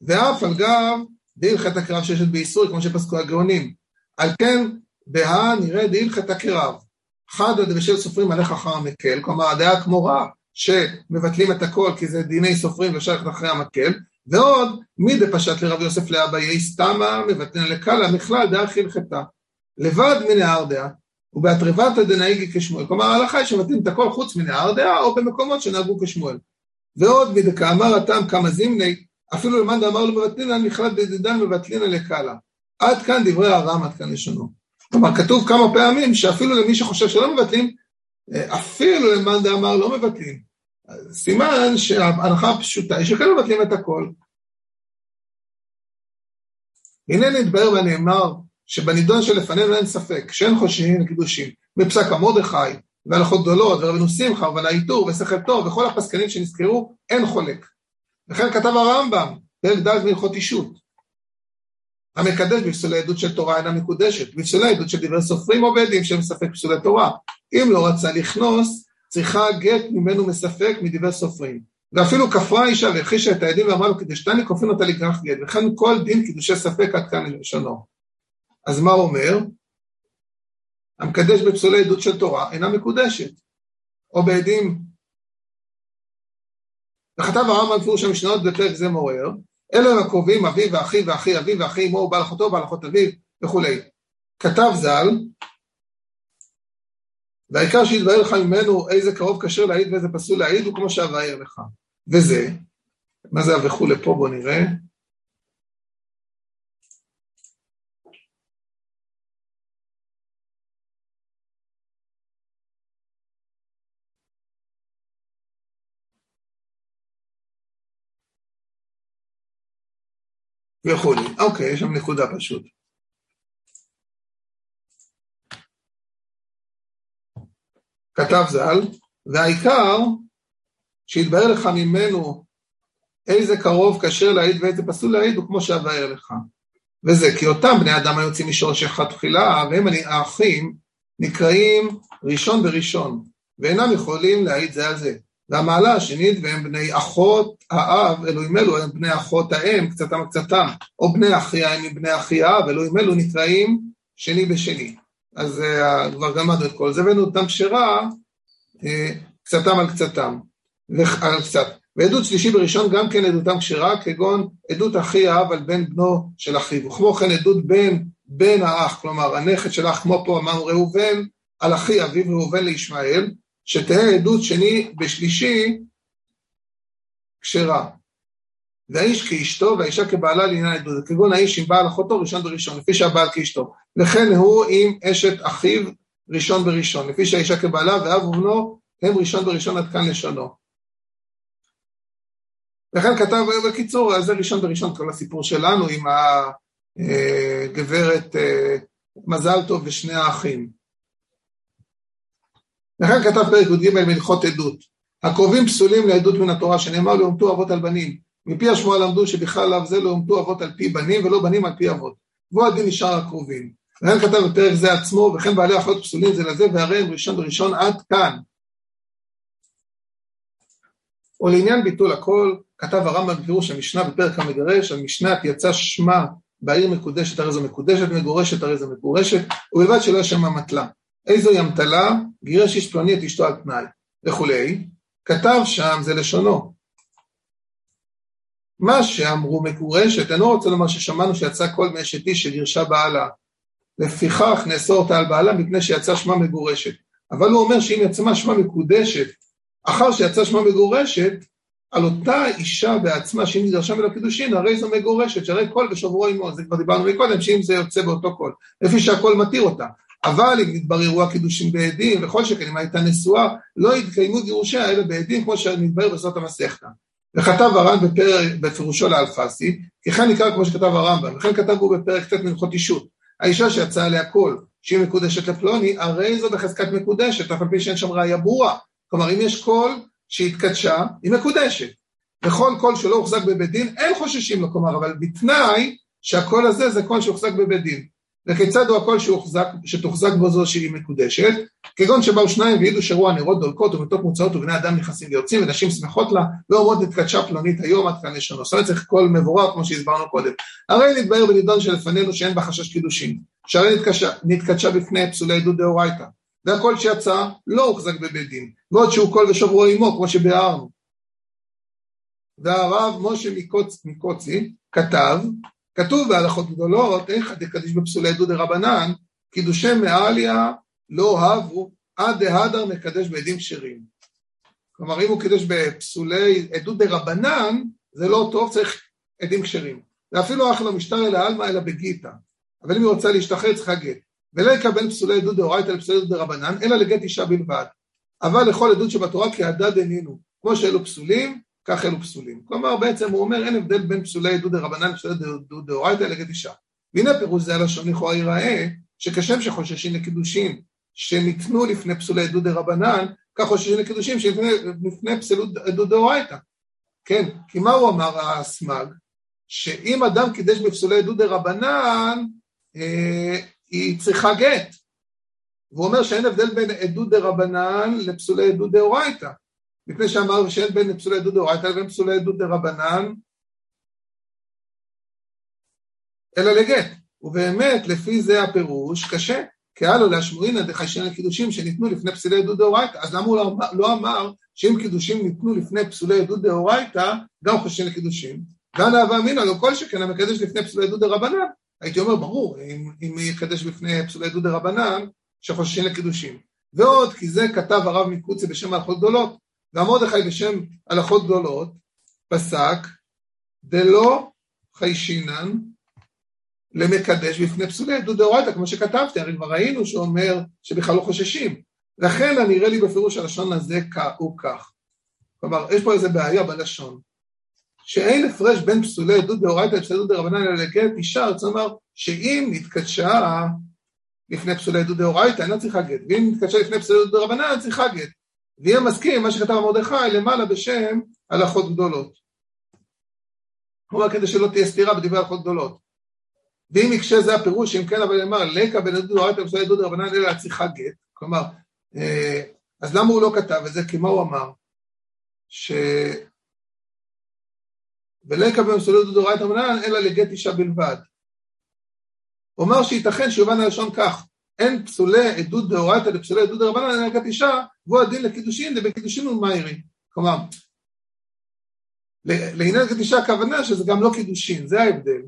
ואף על גב דהלכת הקרב שיש באיסורי, כמו שפסקו הגאונים. על כן, בהא נראה דהלכת הקרב. חד עד בשל סופרים עליך אחר המקל, כלומר הדעה כמו רע, שמבטלים את הכל כי זה דיני סופרים ואפשר אחרי המקל, ועוד, מי דפשט לרב יוסף לאביי סתמה מבטלן לקלה מכלל דאח הלכתה. לבד מנהר דעה, ובהתרבתא דנהיגי כשמואל. כלומר ההלכה היא שמבטלים את הכל חוץ מנהר דעה, או במקומות שנהגו כשמואל. ועוד, מדכאמר הטעם כמה זימני, אפילו למאן דאמר לו מבטלינן מכלל דדדן מבטלינן לקלה. עד כאן דברי הר"ם, עד כאן לשונו. כלומר, כתוב כמה פעמים שאפילו למי שחושב שלא מבטלים, אפילו למאן דאמר לא מבטלים. סימן שההנחה הפשוטה היא שכאלה מבטלים את הכל. הנה נתבהר ונאמר שבנידון שלפנינו אין ספק שאין חוששים לקידושים, מפסק המרדכי והלכות גדולות ורבנו שמחה ולעיטור ושכל טוב וכל הפסקנים שנזכרו, אין חולק. וכן כתב הרמב"ם, פרק ד' מהלכות אישות. המקדש בפסולי עדות של תורה אינה מקודשת, בפסולי עדות של דברי סופרים או בדים שהם מספק פסולי תורה. אם לא רצה לכנוס, צריכה גט ממנו מספק מדברי סופרים. ואפילו כפרה האישה והכחישה את העדים ואמרה לו כדשתני כופין אותה לכרך גט, וכן כל דין קידושי ספק עד כאן לשונו. אז מה הוא אומר? המקדש בפסולי עדות של תורה אינה מקודשת, או בעדים. וכתב הרמב"ם פירוש המשניות בפרק זה מעורר, אלה הם הקרובים אביו ואחי ואחי אביו ואחי אמו ובעל אחותו ובעל אחות אביו וכולי. כתב ז"ל, והעיקר שיתבהר לך ממנו איזה קרוב כשר להעיד ואיזה פסול להעיד הוא כמו שאבאר לך. וזה, מה זה וכולי פה בוא נראה. וכולי. אוקיי, יש שם נקודה פשוט. כתב ז"ל, והעיקר שיתבהר לך ממנו איזה קרוב כשר להעיד ואיזה פסול להעיד הוא כמו שאבהר לך. וזה כי אותם בני אדם היוצאים אחד תחילה, והם האחים נקראים ראשון בראשון, ואינם יכולים להעיד זה על זה. והמעלה השנית, והם בני אחות האב, אלוהים אלו הם בני אחות האם, קצתם קצתם, או בני אחי האם מבני האב, אלוהים אלו נקראים שני בשני. אז uh, כבר גמדנו את כל זה, הבאנו אותם כשרה, uh, קצתם על קצתם, על קצת. ועדות שלישי בראשון גם כן עדותם כשרה, כגון עדות אחי האב על בן בנו של אחיו, וכמו כן עדות בן בן האח, כלומר הנכד של האח, כמו פה אמרנו ראובן, על אחי אביו ראובן לישמעאל, שתהא עדות שני בשלישי כשרה. והאיש כאשתו והאישה כבעלה לעניין עדות, כגון האיש עם בעל אחותו ראשון בראשון, לפי שהבעל כאשתו. וכן הוא עם אשת אחיו ראשון בראשון, לפי שהאישה כבעלה ואב ובנו הם ראשון בראשון עד כאן לשונו. וכן כתב, בקיצור, זה ראשון בראשון כל הסיפור שלנו עם הגברת אה, מזל טוב ושני האחים. לכן כתב פרק י"ג בהלכות עדות. הקרובים פסולים לעדות מן התורה, שנאמר לא יומתו אבות על בנים. מפי השמועה למדו שבכלל לאו זה לא יומתו אבות על פי בנים ולא בנים על פי אבות. והוא הדין נשאר הקרובים. לכן כתב בפרק זה עצמו, וכן בעלי אחיות פסולים זה לזה, והרי הם ראשון בראשון עד כאן. ולעניין ביטול הכל, כתב הרמב"ם בפירוש המשנה בפרק המגרש, המשנה יצא שמה בעיר מקודשת הרי זו מקודשת, מגורשת הרי זו מגורשת, ובלבד שלא יש שם אמתלה. איזוהי אמתלה, גירש איש פלוני את אשתו על תנאי, וכולי, כתב שם זה לשונו. מה שאמרו מגורשת, אינו רוצה לומר ששמענו שיצא קול מאשת איש שגירשה בעלה. לפיכך נאסור אותה על בעלה מפני שיצא שמה מגורשת. אבל הוא אומר שאם יצא שמה מקודשת, אחר שיצא שמה מגורשת, על אותה אישה בעצמה, שאם היא דרשה ממנו קידושין, הרי זו מגורשת, שהרי קול ושוברו עמו, זה כבר דיברנו מקודם, שאם זה יוצא באותו קול, לפי שהקול מתיר אותה. אבל אם יתבררו הקידושים בעדים, וכל שכן אם הייתה נשואה, לא יתקיימו גירושיה אלא בעדים, כמו שנתברר בסוף המסכתא. וכתב הר"ן בפירושו לאלפסי, כי כן נראה כמו שכתב הרמב"ם, וכן כתב הוא בפרק ט' מלכות אישות. האישה שיצאה עליה קול, שהיא מקודשת לפלוני, הרי זו בחזקת מקודשת, אף על פי שאין שם ראיה ברורה. כלומר, אם יש קול שהתקדשה, היא מקודשת. וכל קול שלא הוחזק בבית דין, אין חוששים לו, כלומר, אבל בתנאי שהקול הזה זה קול שהוחזק בבית דין. וכיצד הוא הקול שהוחזק, שתוחזק בו זו שהיא מקודשת, כגון שבאו שניים והעידו שראו נרות דולקות ומיטות מוצעות ובני אדם נכנסים ויוצאים ונשים שמחות לה ואומרות נתקדשה פלונית היום עד כאן לשונו. זאת אומרת צריך קול מבורר כמו שהסברנו קודם. הרי נתבאר בנידון שלפנינו שאין בה חשש קידושין, שהרי נתקדשה, נתקדשה בפני פסולי עדות דאורייתא, והקול שיצא לא הוחזק בבית דין, ועוד שהוא קול ושוברו עמו כמו שביארנו. והרב משה מקוצ, מקוצי כתב כתוב בהלכות גדולות, איך דקדיש בפסולי דודי רבנן, קידושי מעליה לא אהבו עד דהדר מקדש בעדים כשרים. כלומר, אם הוא קידש בפסולי עדות דרבנן, זה לא טוב, צריך עדים כשרים. ואפילו אך לא משטר אלא עלמא אלא בגיתא. אבל אם היא רוצה להשתחרר, צריכה גט. ולא יקבל פסולי עדות דאורייתא לפסולי עדות דרבנן, אלא לגט אישה בלבד. אבל לכל עדות שבתורה כהדד עינינו. כמו שאלו פסולים, כך אלו פסולים. כלומר, בעצם הוא אומר, אין הבדל בין פסולי עדות דרבנן לפסולי עדות דאורייתא לגט אישה. והנה פירוש זה הלשון לכאורה ייראה, שכשם שחוששים לקידושין שניתנו לפני פסולי עדות דרבנן, כך חוששים לקידושים שלפני פסולי עדות דאורייתא. כן, כי מה הוא אמר הסמ"ג? שאם אדם קידש בפסולי עדות דרבנן, אה, היא צריכה גט. והוא אומר שאין הבדל בין עדות דרבנן לפסולי עדות דאורייתא. מפני שאמר שאין בין פסולי עדות דאורייתא לבין פסולי עדות דרבנן, אלא לגט. ובאמת, לפי זה הפירוש, קשה. כי הלו להשמורינא דחיישן הקידושים שניתנו לפני פסולי עדות דאורייתא. אז למה הוא לא, לא אמר שאם קידושים ניתנו לפני פסולי עדות דאורייתא, גם חיישן לקידושים? ואנא הווה אמינא, לא כל שכן המקדש לפני פסולי עדות דרבנן. הייתי אומר, ברור, אם, אם יקדש לפני פסולי עדות דרבנן, שחוששים לקידושים. ועוד, כי זה כתב הרב מקוצי בשם הלכות גדולות, והמרדכי בשם הלכות גדולות, פסק, דלא חיישינן למקדש בפני פסולי עדות דאורייתא, כמו שכתבתי, הרי כבר ראינו שהוא אומר שבכלל לא חוששים. לכן הנראה לי בפירוש הלשון הזה הוא כך. כלומר, יש פה איזה בעיה בלשון. שאין הפרש בין פסולי עדות דאורייתא לפסולי עדות דרבנן אלא לגט אישה, זאת אומרת שאם נתקדשה לפני פסולי עדות דאורייתא, אינה צריכה גט, ואם נתקדשה לפני פסולי עדות דרבנן, צריכה גט. ויהיה מסכים מה שכתב מרדכי למעלה בשם הלכות גדולות. כלומר, כדי שלא תהיה סתירה בדברי הלכות גדולות. ואם יקשה זה הפירוש, אם כן, אבל נאמר, לקה בן עדות דאורייתא פסולי עדות דרבנן אלא צריכה גט. כלומר, אה, אז למה הוא לא כתב את זה? כי מה הוא אמר? ש... ולקה במסולת דאורייתא רבנן, אלא לגט אישה בלבד. הוא אמר שייתכן שיובן הלשון כך, אין פסולי עדות דאורייתא לפסולי עדות דרבנן, אלא לגט אישה, והוא הדין לקידושין, ובקידושין הוא מאירי. כלומר, לעניין גט אישה הכוונה שזה גם לא קידושין, זה ההבדל.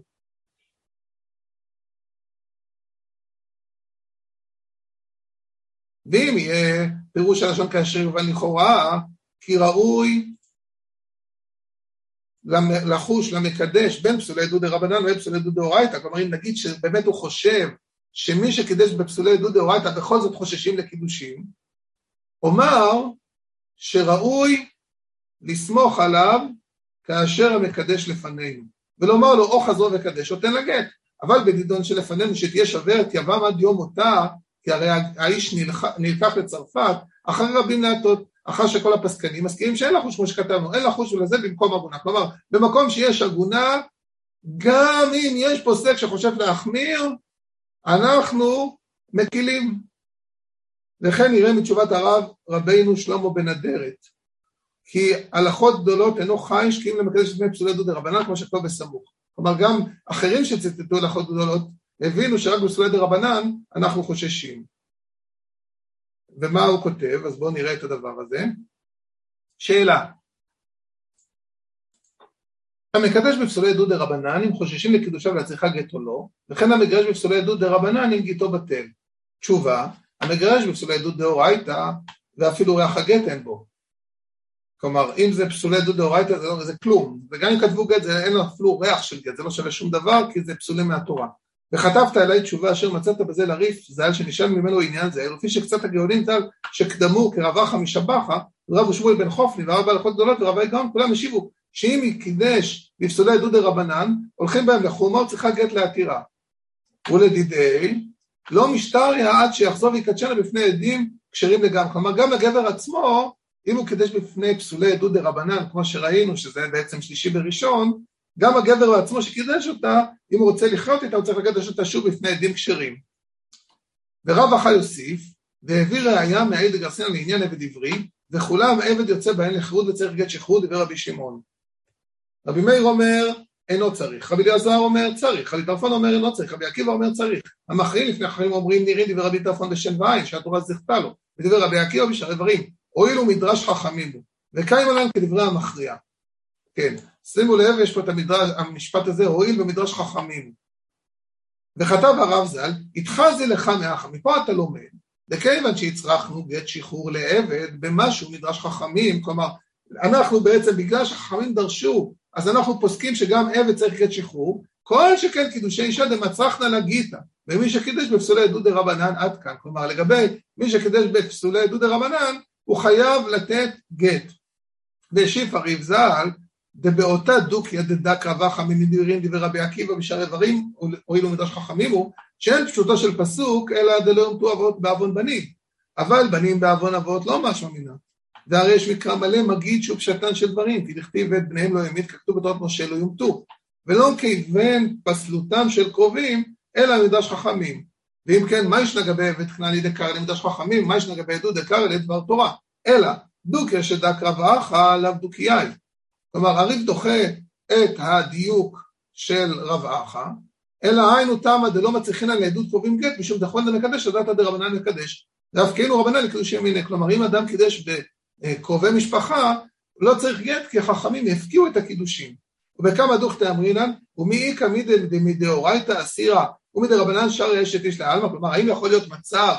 ואם יהיה פירוש הלשון כאשר יובן לכאורה, כי ראוי לחוש, למקדש, בין פסולי עדות דרבנן ובין פסולי עדות דאורייתא, כלומר אם נגיד שבאמת הוא חושב שמי שקידש בפסולי עדות דאורייתא בכל זאת חוששים לקידושים, אומר שראוי לסמוך עליו כאשר המקדש לפנינו, ולומר לו או חזור וקדש או תן לגט, אבל בדידון שלפנינו שתהיה שווה את יבם עד יום מותה, כי הרי האיש נלקח לצרפת, אחרי רבים להטות, אחר שכל הפסקנים מסכימים שאין לחוש כמו שכתבנו, אין לחוש ולזה במקום עגונה. כלומר, במקום שיש עגונה, גם אם יש פוסק שחושב להחמיר, אנחנו מקילים. וכן נראה מתשובת הרב רבינו שלמה בן אדרת, כי הלכות גדולות אינו חי שקיעים למקדש לפני פסולי דודי רבנן כמו שכתוב בסמוך. כלומר גם אחרים שציטטו הלכות גדולות הבינו שרק בפסולי דרבנן אנחנו חוששים. ומה הוא כותב? אז בואו נראה את הדבר הזה. שאלה. המקדש בפסולי עדות דרבנן אם חוששים לקידושיו להצליחה גט או לא, וכן המגרש בפסולי עדות דרבנן אם גיטו בטל. תשובה, המגרש בפסולי עדות דאורייתא ואפילו ריח הגט אין בו. כלומר, אם זה פסולי עדות דאורייתא זה, לא, זה כלום, וגם אם כתבו גט זה אין לו אפילו ריח של גט, זה לא שווה שום דבר כי זה פסולים מהתורה. וכתבת אליי תשובה אשר מצאת בזה לריף ז"ל שנשאל ממנו עניין זה, לפי שקצת הגאונים ז"ל שקדמו כרבחה משבחה ורב ושמואל בן חופני ורב בהלכות גדולות ורב הגאון כולם השיבו שאם היא קידש בפסולי דודי רבנן הולכים בהם לחומה צריכה גט לעתירה ולדידי לא משטריה עד שיחזור ויקדשנה בפני עדים כשרים לגמרי כלומר גם לגבר עצמו אם הוא קידש בפני פסולי דודי רבנן כמו שראינו שזה בעצם שלישי בראשון גם הגבר בעצמו שקידש אותה, אם הוא רוצה לחיות איתה, הוא צריך לקדש אותה שוב בפני עדים כשרים. ורב אחי יוסיף, והביא ראיה מהעיד הגרסינה לעניין עבד עברי, וכולם עבד יוצא בהן לחירות וצריך גט שחרור, דיבר רבי שמעון. רבי מאיר אומר, אינו צריך. רבי אליעזר אומר, צריך. רבי טרפון אומר, אינו צריך. רבי עקיבא אומר, צריך. המכריעים לפני החיים אומרים, נירים דיבר רבי טרפון בשן ועין, שהתורה זכתה לו. ודיבר רבי עקיבא בשערי דברים, הואילו מדרש חכמים הוא. עליהם כדברי המכריע. כן. שימו לב, יש פה את המדרש, המשפט הזה, הואיל במדרש חכמים. וכתב הרב ז"ל, התחזי לך מאחה, מפה אתה לומד, וכיוון שהצרכנו גט שחרור לעבד במשהו מדרש חכמים, כלומר, אנחנו בעצם, בגלל שחכמים דרשו, אז אנחנו פוסקים שגם עבד צריך גט שחרור, כל שכן קידושי אישה דמצרכנה לגיתא, ומי שקידש בפסולי עדות דרבנן עד כאן, כלומר לגבי מי שקידש בפסולי עדות דרבנן, הוא חייב לתת גט. והשיב הריב ז"ל, דבאותה דוקיא דדק רבה חמינים דירים דבר רבי עקיבא בשער איברים, הואילו מדרש חכמים הוא, שאין פשוטו של פסוק, אלא דלא יומתו אבות בעוון בנים. אבל בנים בעוון אבות לא משמע מינה. והרי יש מקרא מלא מגיד שהוא פשטן של דברים, כי דכתיב ואת בניהם לא ימית, ככתוב בתורת משה לא יומתו. ולא כיוון פסלותם של קרובים, אלא מדרש חכמים. ואם כן, מה יש לגבי עבד כנעני דקר למדרש חכמים, מה יש לגבי עדות דקר לדבר תורה? אלא דוקיה שדק רב אחא לאו דוקיאי. כלומר, הריב דוחה את הדיוק של רב אחא, אלא היינו תמא דלא מצליחין לעדות קרובים גט, משום דחון דמקדש, לדעתא דרבנן מקדש. כאילו רבנן לקידושי ימיני. כלומר, אם אדם קידש בקרובי משפחה, לא צריך גט, כי החכמים יפקיעו את הקידושים. ובכמה דוכתא אמרינן, ומי איכא מדאורייתא אסירא ומדרבנן שרי אשת איש לעלמא, כלומר, האם יכול להיות מצב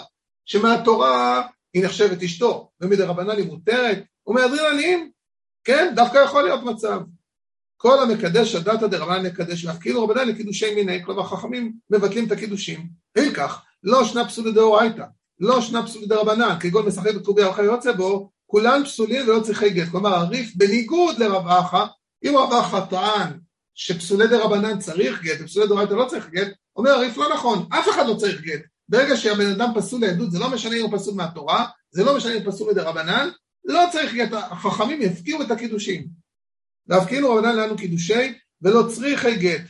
שמהתורה היא נחשבת אשתו, ומדרבנן היא מותרת, ומאדריננים, כן, דווקא יכול להיות מצב. כל המקדש הדתא דרבנן יקדש, ואף כאילו רבנן לקידושי מיני, כלומר חכמים מבטלים את הקידושים. כך, לא שנה פסולי דאורייתא, לא שנה פסולי דרבנן, כגון משחק בקובי ארכה יוצא בו, כולם פסולים ולא צריכי גט. כלומר, הריף בניגוד לרב אחא, אם רב אחא טען שפסולי דרבנן צריך גט, ופסולי דאורייתא לא צריך גט, אומר הריף לא נכון, אף אחד לא צריך גט. ברגע שהבן אדם פסול לעדות, זה לא משנה אם הוא פסול מהתורה, זה לא משנה אם הוא פסול מדרבנן, לא צריך גט, החכמים יפקיעו את הקידושים. כאילו רבנן לנו קידושי ולא צריכי גט.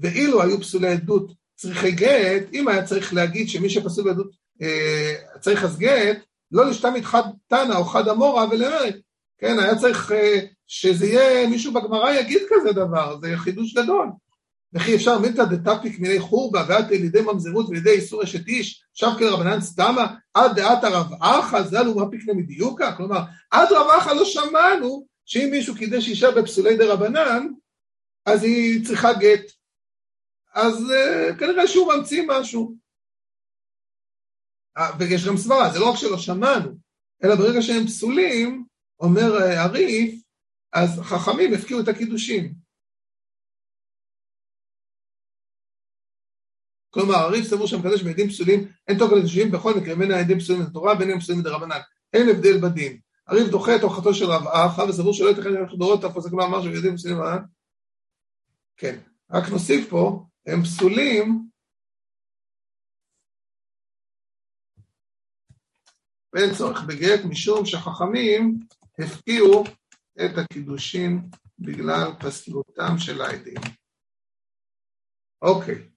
ואילו היו פסולי עדות צריכי גט, אם היה צריך להגיד שמי שפסול בעדות אה, צריך אז גט, לא לשתמד חד תנא או חד אמורא ולאמרת, כן, היה צריך אה, שזה יהיה, מישהו בגמרא יגיד כזה דבר, זה חידוש גדול. וכי אפשר מילתא דתפיק מיני חורבא ועד לידי ממזרות ולידי איסור אשת איש, שבקל רבנן סתמה, עד דעת הרב אחא ז"ל ומפיקנה מדיוקה, כלומר, עד רב אחא לא שמענו שאם מישהו קידש אישה בפסולי דה רבנן, אז היא צריכה גט. אז uh, כנראה שהוא ממציא משהו. ויש גם סברה, זה לא רק שלא שמענו, אלא ברגע שהם פסולים, אומר הריף, אז חכמים הפקיעו את הקידושים. כלומר, הריף סבור שהמקדש בעדים פסולים, אין תוקף לקידושים בכל מקרה, בין העדים פסולים לתורה, בין הם פסולים מדרבנן. אין הבדל בדין. הריב דוחה את הוכחתו של רב אחא וסבור שלא ייתכן ללכת דורות אף עוסק מאמר שיודעים פסולים מה? כן, רק נוסיף פה, הם פסולים ואין צורך בגט משום שחכמים הפקיעו את הקידושין בגלל פסלותם של העדים. אוקיי.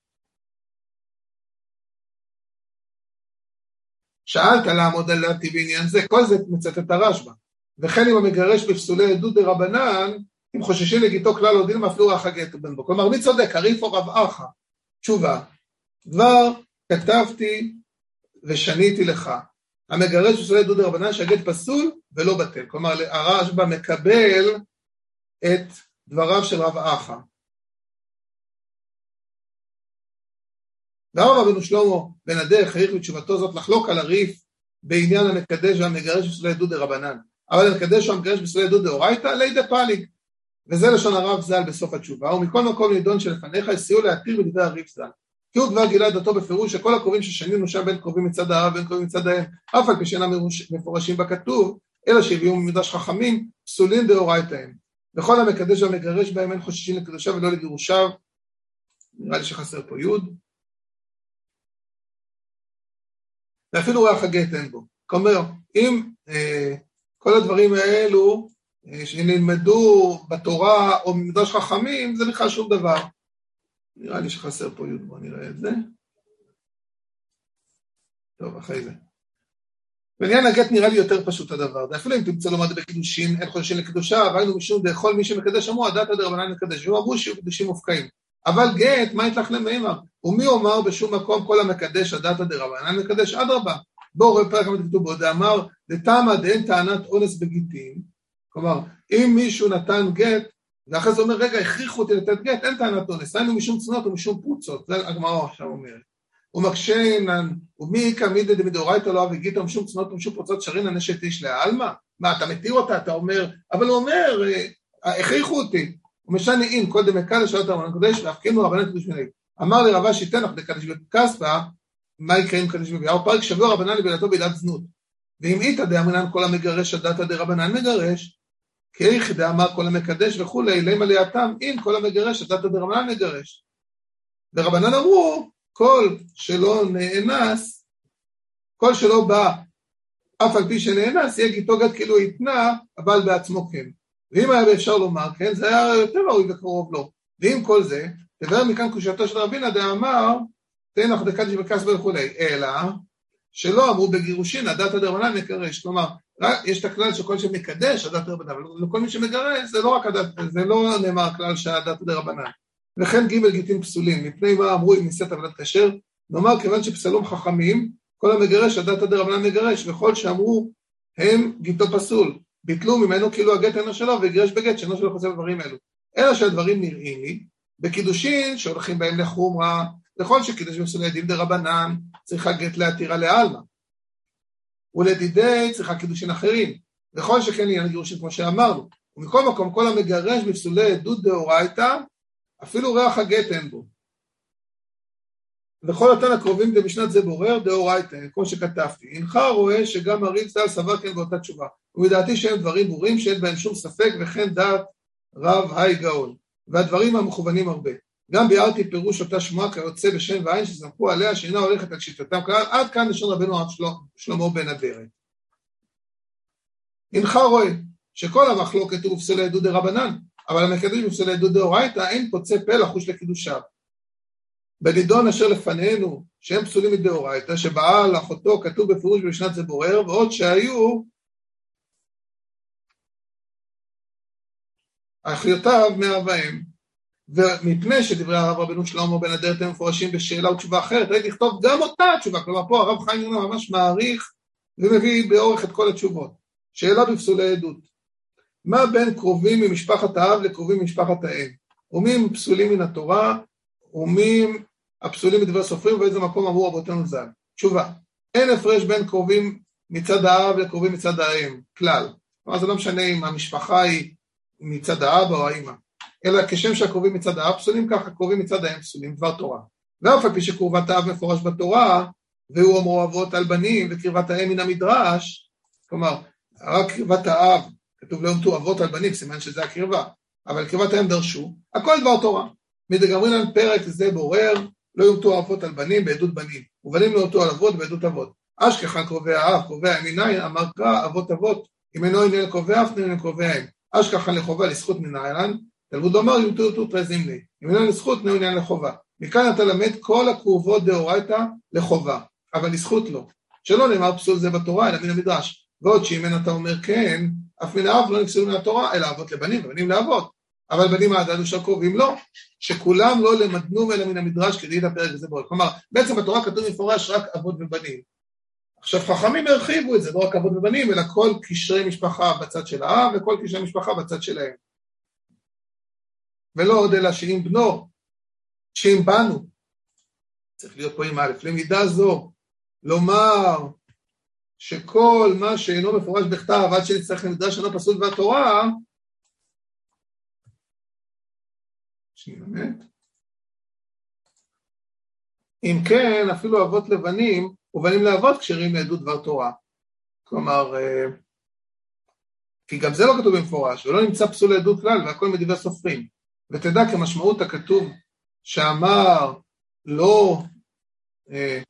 שאלת לעמוד על דעתי בעניין זה, כל זה מצטט הרשב"א. וכן אם המגרש בפסולי עדות דרבנן, אם חוששים לגיתו כלל לא דין אפילו רחא גט בן בו. כלומר, מי צודק, הריף או רב אחא? תשובה, כבר כתבתי ושניתי לך. המגרש בפסולי עדות דרבנן שהגט פסול ולא בטל. כלומר, הרשב"א מקבל את דבריו של רב אחא. ואמר רבנו שלמה בן הדרך העריך בתשובתו זאת לחלוק על הריף בעניין המקדש והמגרש בסולי דודי רבנן. אבל המקדש והמגרש בסולי דודי אורייתא לידי פליג. וזה לשון הרב ז"ל בסוף התשובה, ומכל מקום נידון שלפניך יסייעו להתיר בדברי הריף ז"ל. כי הוא כבר גילה דתו בפירוש שכל הקרובים ששנינו שם בין קרובים מצד האב ובין קרובים מצד האם, אף על פי שאינם מפורשים בכתוב, אלא שהביאו ממדרש חכמים, פסולים דאורייתא הם. וכל המקדש והמגרש בהם אין חוששים לקדושיו ולא לגירושיו, נראה לי שחסר פה י', ואפילו ריח הגט אין בו. כלומר, אם אה, כל הדברים האלו אה, שנלמדו בתורה או במדרש חכמים, זה בכלל שום דבר. נראה לי שחסר פה י', בואו נראה את זה. טוב, אחרי זה. בעניין הגט נראה לי יותר פשוט הדבר, זה אפילו אם תמצא לומד בקידושין, אין חודשים לקדושה, והיינו משום דכל מי שמקדש אמרו, הדת הדרבנן מקדש, והוא אמרו שיהיו קדושים מופקעים. אבל גט, מה יתלך למימר? ומי אומר בשום מקום כל המקדש הדתא דרבנן מקדש אדרבה. בואו רואה פרק כתוב בו, דאמר דתמא דאין טענת אונס בגיטין, כלומר אם מישהו נתן גט ואחרי זה אומר רגע הכריחו אותי לתת גט אין טענת אונס, היינו משום צנות ומשום פרוצות, זה הגמרא עכשיו אומרת. ומקשנן, ומי קמידא דמדאורייתא לא אבי גיטה ומשום צנות ומשום פרוצות שרינן אשת איש לעלמא? מה אתה מתיר אותה אתה אומר, אבל הוא אומר אה, הכריחו אותי, ומשנה דמקדש לשאול את הקודש ואף כן הוא רבנן קדוש מנהיג. אמר לי רבה שיתן לך בקדש בכספא, מה יקרה עם קדש בביאה? פרק שבוע רבנן לבינתו בעילת זנות. ואם איתא דאמרינן כל המגרש הדתא דרבנן מגרש, כי איך דאמר כל המקדש וכולי, למה ליאתם אם כל המגרש, אתה דרבנן מגרש. ורבנן אמרו, כל שלא נאנס, כל שלא בא אף על פי שנאנס, יהיה גיתו כאילו התנה, אבל בעצמו כן. ואם היה אפשר לומר כן, זה היה יותר ראוי וקרוב לו. ועם כל זה, תבהר מכאן קושייתו של רבינה דאמר, תן לך דקדיש בכסבר וכולי, אלא שלא אמרו בגירושין, הדת הדרבנן מקרש, כלומר, יש את הכלל שכל שמקדש הדת הדרבנן, אבל לכל מי שמגרש זה לא רק הדת, זה לא נאמר הכלל שהדת הדרבנן. וכן ג' גיטים פסולים, מפני מה אמרו אם נישאת עבודת כשר, נאמר כיוון שפסלום חכמים, כל המגרש הדת הדרבנן מגרש, וכל שאמרו הם גיטו פסול, ביטלו ממנו כאילו הגט אינו שלו וגירש בגט שאינו שלו חושב דברים אלו. אלא שהדברים נראים לי, בקידושין שהולכים בהם לחומרה, לכל שקידוש מסולי עדים דרבנן, צריכה גט להתירה לעלמא. ולדידי צריכה קידושין אחרים, וכל שכן עניין הגירושין כמו שאמרנו. ומכל מקום כל המגרש בפסולי עדות דאורייתא, אפילו ריח הגט אין בו. וכל אותן הקרובים במשנת זה בורר דאורייתא, כמו שכתבתי. הנך רואה שגם הריב צה"ל סבר כן באותה תשובה. ומדעתי שהם דברים ברורים שאין בהם שום ספק וכן דעת רב היי גאון. והדברים המכוונים הרבה. גם ביארתי פירוש אותה שמועה כיוצא בשם ועין שסמכו עליה שאינה הולכת על שיטתם כלל, עד כאן לשון רבנו שלמה בן אדרת. הנך רואה שכל המחלוקת הוא בפסולי עדות דרבנן, אבל המקדש בפסולי עדות דאורייתא אין פוצה פה לחוש לקידושיו. בנידון אשר לפנינו, שהם פסולים מדאורייתא, שבעל אחותו כתוב בפירוש במשנת זה בורר, ועוד שהיו אחיותיו מאב האם. ומפני שדברי הרב רבנו שלמה בן אדרת הם מפורשים בשאלה ותשובה אחרת, הייתי לכתוב גם אותה התשובה, כלומר פה הרב חיים יונה ממש מעריך ומביא באורך את כל התשובות. שאלה בפסולי עדות, מה בין קרובים ממשפחת האב לקרובים ממשפחת האם? ומי הם פסולים מן התורה, ומי הפסולים מדבר סופרים, ובאיזה מקום אמרו רבותינו ז"ל? תשובה, אין הפרש בין קרובים מצד האב לקרובים מצד האם, כלל. כלומר זה לא משנה אם המשפחה היא מצד האבא או האמא. אלא כשם שהקרובים מצד האב פסולים, ככה הקרובים מצד האם פסולים, דבר תורה. ואף על פי שקרבת האב מפורש בתורה, והוא אומרו אבות על בנים, וקרבת האם מן המדרש, כלומר, רק קרבת האב, כתוב לא יומתו אבות על בנים, סימן שזה הקרבה, אבל קרבת האם דרשו, הכל דבר תורה. מדגמרינן פרק זה בורר, לא יומתו אבות על בנים בעדות בנים, ובנים לא יומתו על אבות בעדות אבות. אשכחן קרובי האב, קרובי הימיניים, אמר קרא אבות אבות, אם אינו עניין קרובי אף נהנה קרובי האם. אשכחן לחובה לזכות מנהלן, תלמוד לומר יומתו תרזים לי, אם אינו לזכות נהו עניין לחובה. מכאן אתה למד כל הקרובות דאורייתא לחובה, אבל לזכות לא. שלא נאמר פסול זה בתורה, אלא מן המדרש. ועוד שאם אין אתה אומר כן, אף מן האב לא נפסלו מן התורה, אלא אבות לבנים ובנים לאבות. אבל בנים העדנו של קרובים לא, שכולם לא למדנו אלא מן המדרש כדאית הפרק הזה בעוד. כלומר, בעצם בתורה כתוב מפורש רק אבות ובנים. עכשיו חכמים הרחיבו את זה, לא רק אבות ובנים, אלא כל קשרי משפחה בצד של האב וכל קשרי משפחה בצד שלהם. ולא עוד אלא שאם בנו, שאם בנו, צריך להיות פה עם א', למידה זו, לומר שכל מה שאינו מפורש בכתב עד שנצטרך למדרש אינו פסול דבר תורה, אם כן, אפילו אבות לבנים ובנים לאבות כשרים לעדות דבר תורה. כלומר, אה, כי גם זה לא כתוב במפורש, ולא נמצא פסול לעדות כלל, והכל מדברי סופרים. ותדע כמשמעות הכתוב שאמר לא, אה,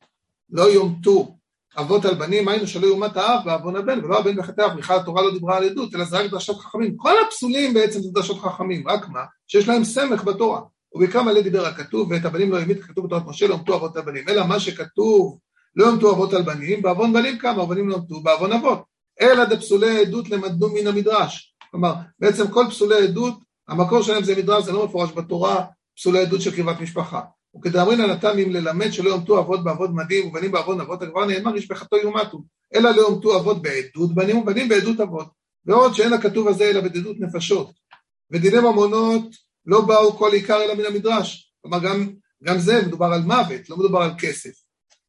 לא יומתו אבות על בנים, היינו שלא יומת האב ועוון הבן, ולא הבן בחטא אב, בכלל התורה לא דיברה על עדות, אלא זה רק דרשות חכמים. כל הפסולים בעצם זה דרשות חכמים, רק מה? שיש להם סמך בתורה. ובעיקר מלא דיבר הכתוב, ואת הבנים לא העמיד, כתוב בתורת משה, לא יומתו אבות על בנים. אלא מה שכתוב, לא יומתו אבות על בנים, בעוון בנים כמה, הבנים לא יומתו, בעוון אבות. אלא דפסולי עדות למדנו מן המדרש. כלומר, בעצם כל פסולי עדות, המקור שלהם זה מדרש, זה לא מפורש בתורה, פסולי עדות של קרבת משפחה. וכדאמרינן אם ללמד שלא יומתו אבות באבות מדים ובנים באבות אבות כבר נאמר איש בחטאו יומתו אלא לא יומתו אבות בעדות בנים ובנים בעדות אבות. ועוד שאין הכתוב הזה אלא בדידות נפשות. ודיני ממונות לא באו כל עיקר אלא מן המדרש. כלומר גם, גם זה מדובר על מוות לא מדובר על כסף.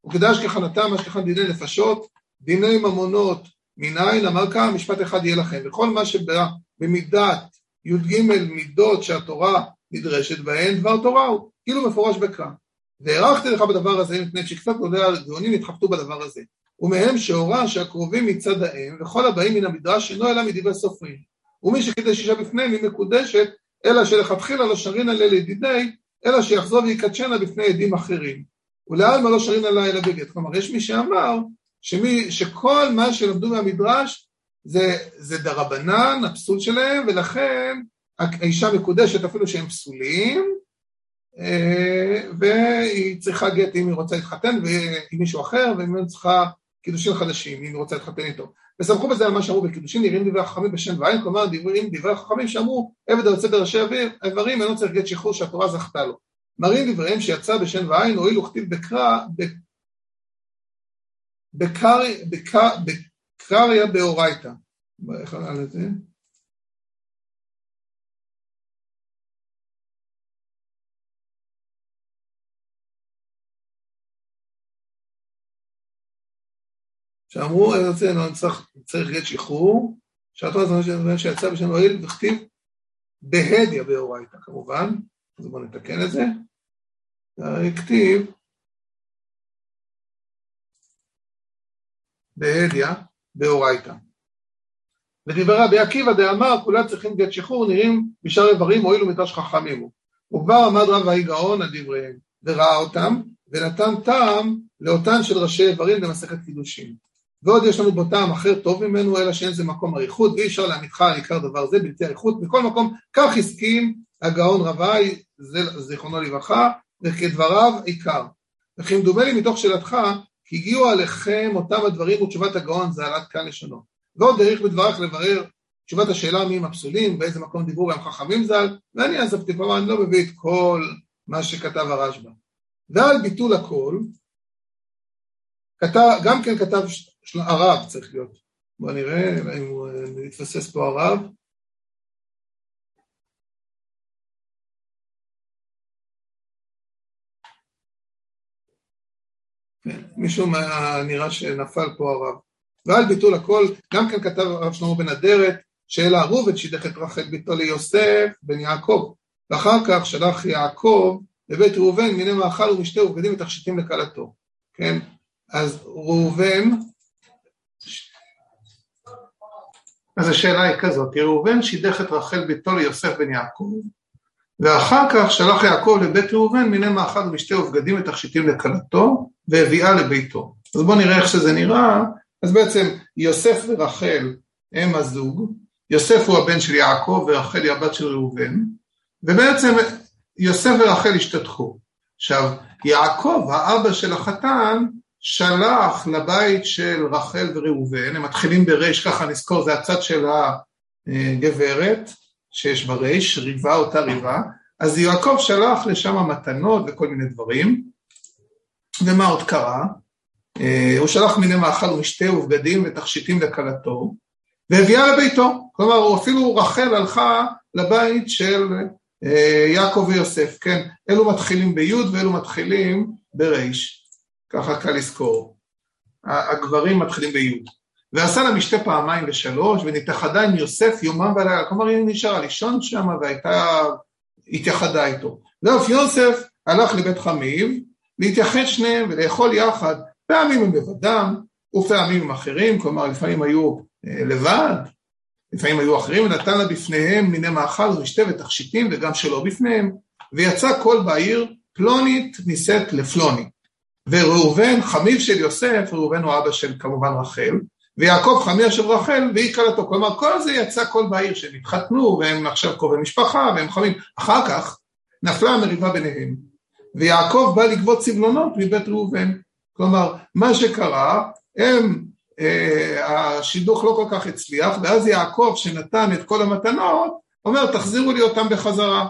וכדאי שכחנתם השכחן דיני נפשות דיני ממונות מניין אמר כמה משפט אחד יהיה לכם. וכל מה שבא במידת י"ג מידות שהתורה נדרשת בהן דבר תורה הוא כאילו מפורש בכאן. והערכתי לך בדבר הזה מפני שקצת גדולי הגאונים התחבטו בדבר הזה. ומהם שהורה שהקרובים מצד האם וכל הבאים מן המדרש אינו אלא מדברי סופרים. ומי שקידש אישה בפניהם היא מקודשת, אלא שלכתחילה לא שרין עליה לידידי, אלא שיחזור ויקדשנה בפני עדים אחרים. ולעלמא לא שרין עליה אלא בגט. כלומר, יש מי שאמר שמי, שכל מה שלמדו מהמדרש זה, זה דרבנן, הפסול שלהם, ולכן האישה מקודשת אפילו שהם פסולים, אה, והיא צריכה גט אם היא רוצה להתחתן עם מישהו אחר, ואם היא צריכה קידושים חדשים, אם היא רוצה להתחתן איתו. וסמכו בזה על מה שאמרו בקידושים, נראים דברי החכמים בשם ועין, כלומר דברים דברי החכמים שאמרו, עבד היוצא בראשי איברים אינו צריך גט שחרור שהתורה זכתה לו. מראים דבריהם שיצא בשם ועין, הואיל וכתיב בקרא, בקריה באורייתא. איך עלה לזה? שאמרו, אני צריך, גט שחרור, שעתו הזמן שיצא בשם הואיל וכתיב בהדיא באורייתא כמובן, אז בואו נתקן את זה. כתיב בהדיא באורייתא. ודברי רבי עקיבא דאמר כולם צריכים גט שחרור נראים בשאר איברים הואילו מדרש חכמים הוא. וכבר עמד רב ההיא גאון על דבריהם וראה אותם ונתן טעם לאותן של ראשי איברים במסכת קידושין. ועוד יש לנו בו טעם אחר טוב ממנו, אלא שאין זה מקום אריכות, ואי אפשר להעמידך על עיקר דבר זה בלתי אריכות. בכל מקום, כך הסכים הגאון רבי, זיכרונו לברכה, וכדבריו עיקר. וכי מדומה לי מתוך שאלתך, כי הגיעו עליכם אותם הדברים ותשובת הגאון זה עלת כאן לשונו. ועוד דריך בדברך לברר תשובת השאלה מי הם הפסולים, באיזה מקום דיברו גם חכמים ז"ל, ואני עזבתי, כלומר אני לא מביא את כל מה שכתב הרשב"א. ועל ביטול הכל, כתב, גם כן כתב הרב צריך להיות. בוא נראה אם הוא מתפסס פה הרב. כן, מישהו מה, נראה שנפל פה הרב. ועל ביטול הכל, גם כן כתב הרב שלמה בן אדרת, שאלה ראובן שידך את רחל ביתו ליוסף בן יעקב, ואחר כך שלח יעקב לבית ראובן מיני מאכל ומשתה ובגדים ותכשיטים לכלתו, כן? אז ראובן אז השאלה היא כזאת, ראובן שידך את רחל ביתו ליוסף בן יעקב, ואחר כך שלח יעקב לבית ראובן מיני מאכל ומשתה ובגדים ותכשיטים לכלתו, והביאה לביתו. אז בואו נראה איך שזה נראה. אז בעצם יוסף ורחל הם הזוג, יוסף הוא הבן של יעקב ורחל היא הבת של ראובן, ובעצם יוסף ורחל השתתחו. עכשיו, יעקב, האבא של החתן, שלח לבית של רחל וראובן, הם מתחילים בריש, ככה נזכור, זה הצד של הגברת שיש בריש, ריבה אותה ריבה, אז יעקב שלח לשם מתנות וכל מיני דברים, ומה עוד קרה? אה, הוא שלח מיני מאכל ומשתה ובגדים ותכשיטים לכלתו, והביאה לביתו, כלומר אפילו רחל הלכה לבית של אה, יעקב ויוסף, כן, אלו מתחילים בי' ואלו מתחילים בריש. ככה קל לזכור. הגברים מתחילים בי' ועשה לה משתה פעמיים ושלוש, ונתאחדה עם יוסף יומם ולילה, כלומר היא נשארה לישון שם והייתה, התייחדה איתו. ואף יוסף הלך לבית חמיב, להתייחד שניהם ולאכול יחד, פעמים הם לבדם ופעמים עם אחרים, כלומר לפעמים היו אה, לבד, לפעמים היו אחרים, ונתן לה בפניהם מיני מאכל ומשתה ותכשיטים וגם שלא בפניהם, ויצא קול בעיר פלונית נישאת לפלוני. וראובן, חמיו של יוסף, ראובן הוא אבא של כמובן רחל, ויעקב חמיה של רחל והיא כלתו. כלומר, כל זה יצא כל בעיר שהם התחתנו, והם עכשיו קרובי משפחה, והם חמים. אחר כך נפלה המריבה ביניהם, ויעקב בא לגבות סבלונות מבית ראובן. כלומר, מה שקרה, הם, אה, השידוך לא כל כך הצליח, ואז יעקב שנתן את כל המתנות, אומר, תחזירו לי אותם בחזרה.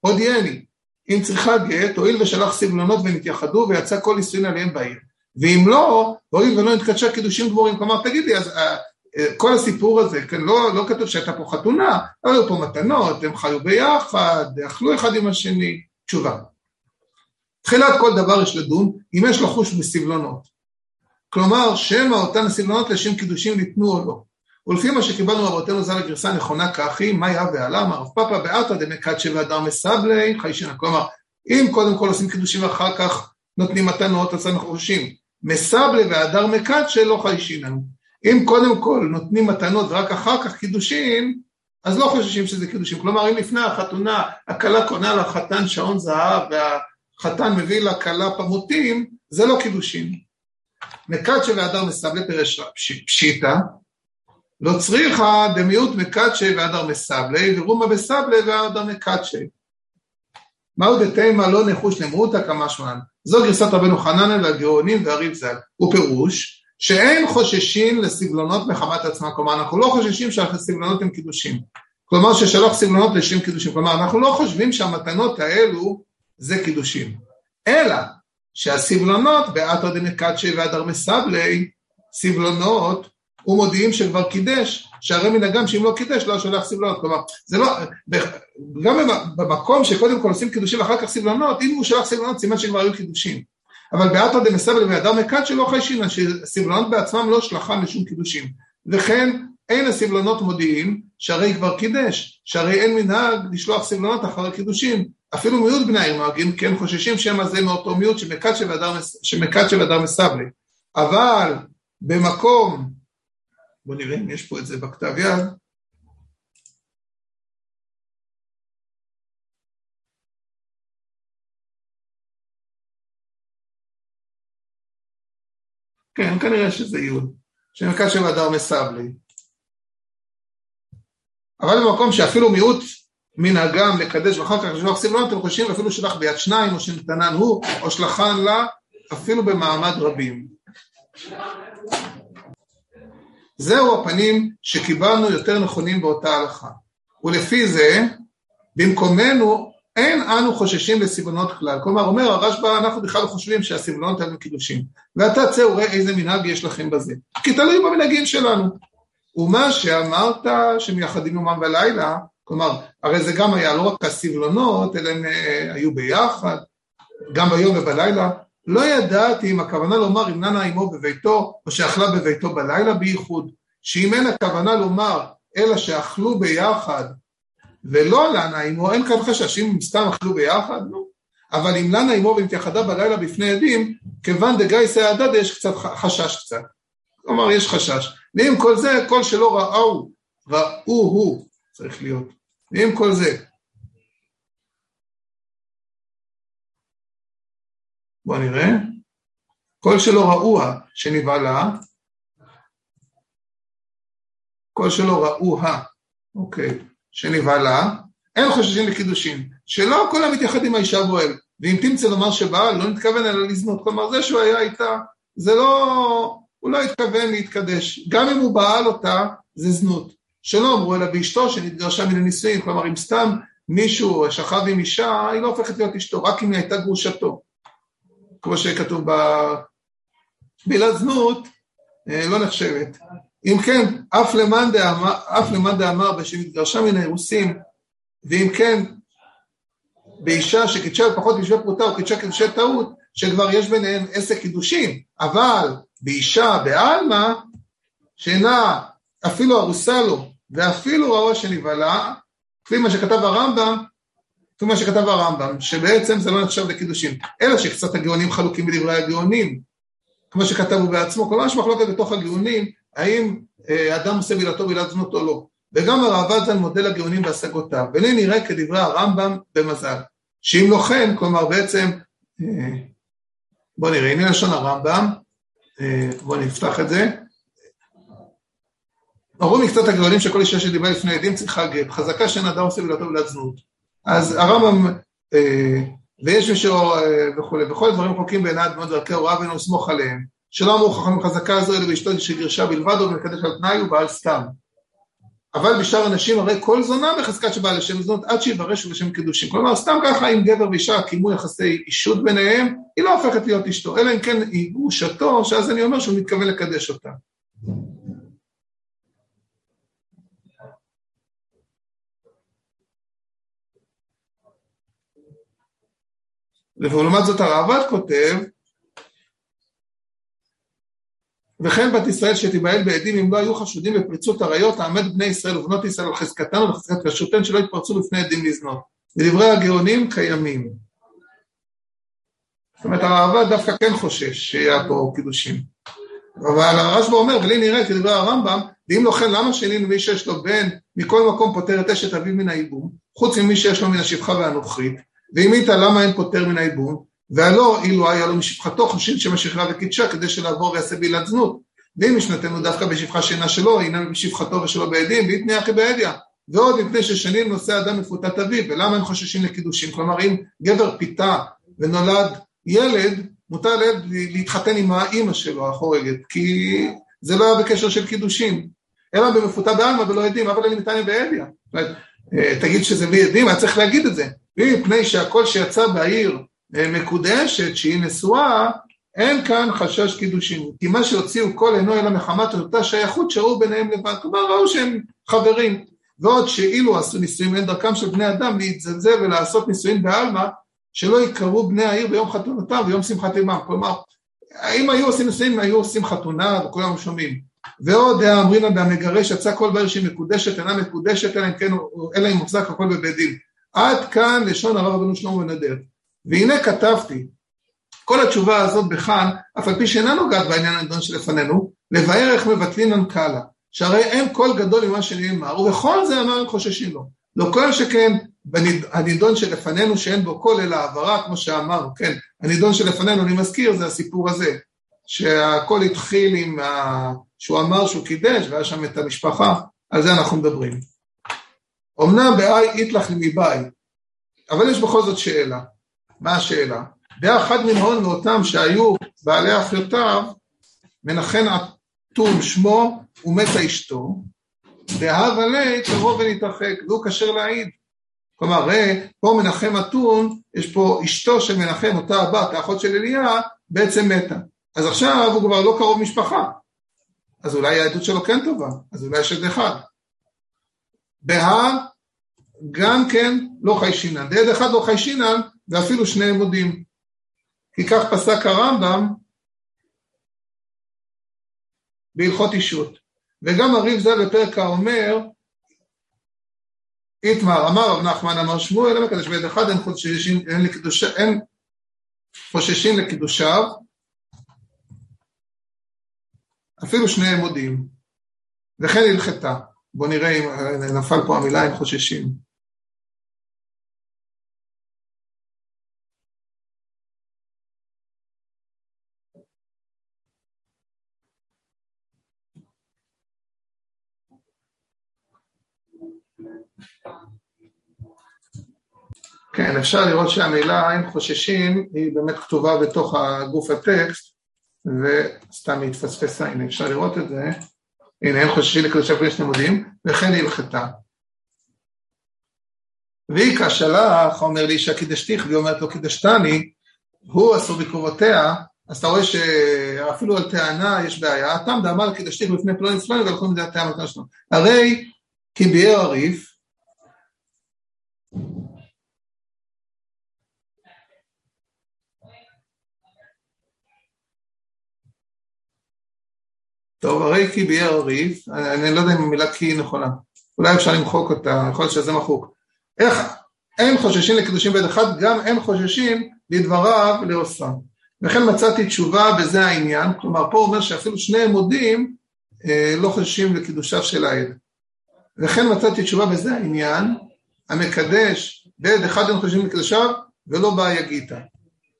הודיעני. אם צריכה גט, הואיל ושלח סבלונות ונתייחדו ויצא כל נישואין עליהם בעיר. ואם לא, הואיל ולא נתקדשה קידושים גמורים, כלומר תגיד לי, אז uh, כל הסיפור הזה, כן, לא, לא כתוב שהייתה פה חתונה, היו פה מתנות, הם חיו ביחד, אכלו אחד עם השני, תשובה. תחילת כל דבר יש לדון אם יש לחוש בסבלונות. כלומר, שמא אותן הסבלונות לשם קידושים ניתנו או לא. ולפי מה שקיבלנו רבותינו ז"ל הגרסה הנכונה היא, מה יהא ועלמא, רב פאפא באתא דמקדשא והדר מסבלי חיישינא. כלומר, אם קודם כל עושים קידושים ואחר כך נותנים מתנות, אז אנחנו חושבים, מסבלי והדר מקדשא לא חיישינן. אם קודם כל נותנים מתנות ורק אחר כך קידושין, אז לא חוששים שזה קידושין. כלומר, אם לפני החתונה הכלה קונה לחתן שעון זהב והחתן מביא לכלה פמוטים, זה לא קידושין. מקדשי והדר מסבלי פירש פשיטא, לא צריכה דמיעוט מקדשי והדר מסבלי, ורומא בסבלי והדר מקדשי. מהו דתימה לא נחוש למרותא כמשמען. זו גרסת רבנו חננאל והגאונים והריב ז"ל. הוא פירוש שאין חוששים לסבלונות מחמת עצמם, כלומר אנחנו לא חוששים שהסבלונות הם קידושים. כלומר ששלח סבלונות לשם קידושים, כלומר אנחנו לא חושבים שהמתנות האלו זה קידושים, אלא שהסבלונות באתר דמקדשי והדר מסבלי, סבלונות ומודיעים שכבר קידש, שהרי מנהגם שאם לא קידש לא שולח סבלונות, כלומר זה לא, גם במקום שקודם כל עושים קידושים ואחר כך סבלונות, אם הוא שלח סבלונות סימן שכבר היו קידושים, אבל באתר דמסבל והדר מקד שלא חיישינא, שסבלונות בעצמם לא שלחם לשום קידושים, וכן אין הסבלונות מודיעים שהרי כבר קידש, שהרי אין מנהג לשלוח סבלונות אחרי קידושים, אפילו מיעוט בני העיר נוהגים, כן חוששים שמא זה מאותו מיעוט שמקד שבהדר מסבלי, אבל במקום בואו נראה אם יש פה את זה בכתב יד. כן, כנראה שזה יוד, שמרכז שם הדר מסבלי. אבל במקום שאפילו מיעוט מן הגם לקדש ואחר כך לשלוח סבלון, אתם חושבים אפילו שלח ביד שניים, או שנתנן הוא, או שלחן לה, אפילו במעמד רבים. זהו הפנים שקיבלנו יותר נכונים באותה הלכה. ולפי זה, במקומנו אין אנו חוששים לסבלונות כלל. כלומר, אומר הרשב"א, אנחנו בכלל לא חושבים שהסבלונות האלה קידושים. ואתה צא וראה איזה מנהג יש לכם בזה. כי תלוי במנהגים שלנו. ומה שאמרת שמייחדים יומם ולילה, כלומר, הרי זה גם היה לא רק הסבלונות, אלא הם אה, היו ביחד, גם ביום ובלילה, לא ידעתי אם הכוונה לומר אם ננה עמו בביתו או שאכלה בביתו בלילה בייחוד, שאם אין הכוונה לומר אלא שאכלו ביחד ולא לנה עמו, אין כאן חשש, אם סתם אכלו ביחד, נו. אבל אם לנה עמו ונתייחדה בלילה בפני עדים, כיוון דגייסי הדדה יש קצת חשש קצת. כלומר, יש חשש. ועם כל זה, כל שלא ראו, ראו הוא, צריך להיות. ועם כל זה, בואו נראה. כל שלא ראוה שנבהלה, כל שלא ראוה, אוקיי, שנבהלה, אין חוששים לקידושין, שלא כל המתייחד עם האישה בועל, ואם תמצא לומר שבעל לא נתכוון אלא לזנות, כלומר זה שהוא היה איתה, זה לא, הוא לא התכוון להתקדש, גם אם הוא בעל אותה, זה זנות. שלא אמרו אלא באשתו שנתגרשה מן הנישואין, כלומר אם סתם מישהו שכב עם אישה, היא לא הופכת להיות אשתו, רק אם היא הייתה גרושתו. כמו שכתוב במילה זנות, אה, לא נחשבת. אם כן, אף למאן דאמר, דאמר בשנתגרשה מן האירוסים, ואם כן, באישה שקידשה בפחות משווה פרוטה או קידשה קידושי טעות, שכבר יש ביניהם עסק קידושים, אבל באישה בעלמא, שאינה אפילו ארוסה לו, ואפילו ראו שנבהלה, כפי מה שכתב הרמב"ם, כפי מה שכתב הרמב"ם, שבעצם זה לא נחשב לקידושין, אלא שקצת הגאונים חלוקים בדברי הגאונים, כמו שכתב הוא בעצמו, כלומר יש מחלוקת בתוך הגאונים, האם אה, אדם עושה בילתו בילת זנות או לא, וגם הרעב"ד ז"ל מודל הגאונים בהשגותיו, ולי נראה כדברי הרמב"ם במזל, שאם לא כן, כלומר בעצם, אה, בוא נראה, הנה לשון הרמב"ם, אה, בוא נפתח את זה, אמרו מקצת הגאונים שכל אישה שדיברה לפני עדים צריכה גט, חזקה שאין אדם עושה בילתו בילת זנות. אז הרמב"ם, ויש מישהו וכולי, וכל הדברים רחוקים בעיניו מאוד דרכי הוראה ואינו לסמוך עליהם, שלא אמרו חכמים חזקה זו אלא באשתו שגירשה בלבד או מקדש על תנאי ובעל סתם. אבל בשאר הנשים הרי כל זונה בחזקת שבאה לשם זנות עד שיברש לשם קידושים. כלומר, סתם ככה אם גבר ואישה קיימו יחסי אישות ביניהם, היא לא הופכת להיות אשתו, אלא אם כן היא גרושתו, שאז אני אומר שהוא מתכוון לקדש אותה. ולעומת זאת הרעב"ד כותב, וכן בת ישראל שתיבהל בעדים אם לא היו חשודים בפריצות עריות, תעמד בני ישראל ובנות ישראל על חזקתן ובחזקת כשרותן שלא יתפרצו בפני עדים לזנות. ודברי הגאונים קיימים. זאת אומרת הרעב"ד דווקא כן חושש שיהיה פה קידושים. אבל הרשב"א אומר, ולי נראה כדברי הרמב"ם, ואם לא כן, למה שנינו מי שיש לו בן מכל מקום פוטר את אשת אביו מן הייבום, חוץ ממי שיש לו מן השפחה והנוכרית, ואם איתה למה אין פוטר מן הייבום, והלא אילו היה לו משפחתו חושין שמשחררה וקידשה כדי שלעבור ויעשה בעילת זנות, ואם משנתנו דווקא בשפחה שאינה שלו, הנה בשפחתו ושלו בעדים, ויתניה אחי בעדיה. ועוד מפני ששנים נושא אדם מפותת אביו, ולמה הם חוששים לקידושים? כלומר, אם גבר פיתה ונולד ילד, מותר לילד להתחתן עם האימא שלו החורגת, כי זה לא היה בקשר של קידושים, אלא במפותה בעלמא ולא עדים, אבל אני מתניה בעדיה. אה, תגיד שזה בלי עדים, היה צריך להגיד את זה. מפני שהכל שיצא בעיר מקודשת, שהיא נשואה, אין כאן חשש קידושין, כי מה שהוציאו כל אינו אלא מחמת אותה שייכות שראו ביניהם לבד, כלומר ראו שהם חברים, ועוד שאילו עשו נישואים אין דרכם של בני אדם להתזלזל ולעשות נישואים בעלמא, שלא יקראו בני העיר ביום חתונתם ויום שמחת עמם, כלומר, אם היו עושים נישואים, היו עושים חתונה וכולם שומעים. ועוד אמרינא והמגרש יצא כל בעיר שהיא מקודשת, אינה מקודשת, אלא אם כן, אלא אם מוחזק הכל בבית דין. עד כאן לשון הרב רבנו שלמה בן הדרך. והנה כתבתי, כל התשובה הזאת בכאן, אף על פי שאינה נוגעת בעניין הנדון שלפנינו, לבאר איך מבטלים אנקלה, שהרי אין קול גדול ממה שנאמר, ובכל זה אמר חוששים לו. לא כל שכן הנידון שלפנינו שאין בו קול אלא העברה, כמו שאמר, כן, הנידון שלפנינו, אני מזכיר, זה הסיפור הזה, שהכל התחיל עם, ה... שהוא אמר שהוא קידש, והיה שם את המשפחה, על זה אנחנו מדברים. אמנם באי איתלך מבאי, אבל יש בכל זאת שאלה. מה השאלה? דעה אחד מן ההון מאותם שהיו בעלי אחיותיו, מנחם אטום שמו ומתה אשתו, דהבה ליה קרוב ונתרחק, והוא כשר להעיד. כלומר, הרי פה מנחם אתון, יש פה אשתו של מנחם, אותה הבת, האחות של אליה, בעצם מתה. אז עכשיו הוא כבר לא קרוב משפחה. אז אולי העדות שלו כן טובה, אז אולי יש עד אחד. בהא גם כן לא חיישינן. דעד אחד לא חיישינן, ואפילו שניהם מודים. כי כך פסק הרמב"ם בהלכות אישות. וגם הריב ז"ל בפרק האומר, איתמר, אמר רב נחמן, אמר שמואל, אלא מקדש ביד אחד, אין חוששים, אין, לקדוש, אין חוששים לקידושיו, אפילו שניהם מודים, וכן הלכתה. בואו נראה אם נפל פה המילה הם חוששים. כן, אפשר לראות שהמילה אין חוששים היא באמת כתובה בתוך הגוף הטקסט וסתם היא התפספסה, הנה אפשר לראות את זה, הנה אין חוששים לקדושה פגש לימודים וכן הלכתה. והיא כשלח, אומר לי אישה קידשתיך, והיא אומרת לו קידשתני, הוא אסור בקרובותיה, אז אתה רואה שאפילו על טענה יש בעיה, הטעם דאמר קידשתיך בפני פלוני ופלוני והלכו זה הטעם שלנו. הרי כי ביאר הריף, טוב, הרי כי ביאר הריף, אני לא יודע אם המילה כי היא נכונה, אולי אפשר למחוק אותה, יכול להיות שזה מחוק. איך אין חוששים לקידושים בית אחד, גם אין חוששים לדבריו לעושם. וכן מצאתי תשובה בזה העניין, כלומר פה הוא אומר שאפילו שני עמודים אה, לא חוששים לקידושיו של העד. וכן מצאתי תשובה בזה העניין, המקדש בעד אחד אין חוששים לקידושיו ולא בא יגיתה.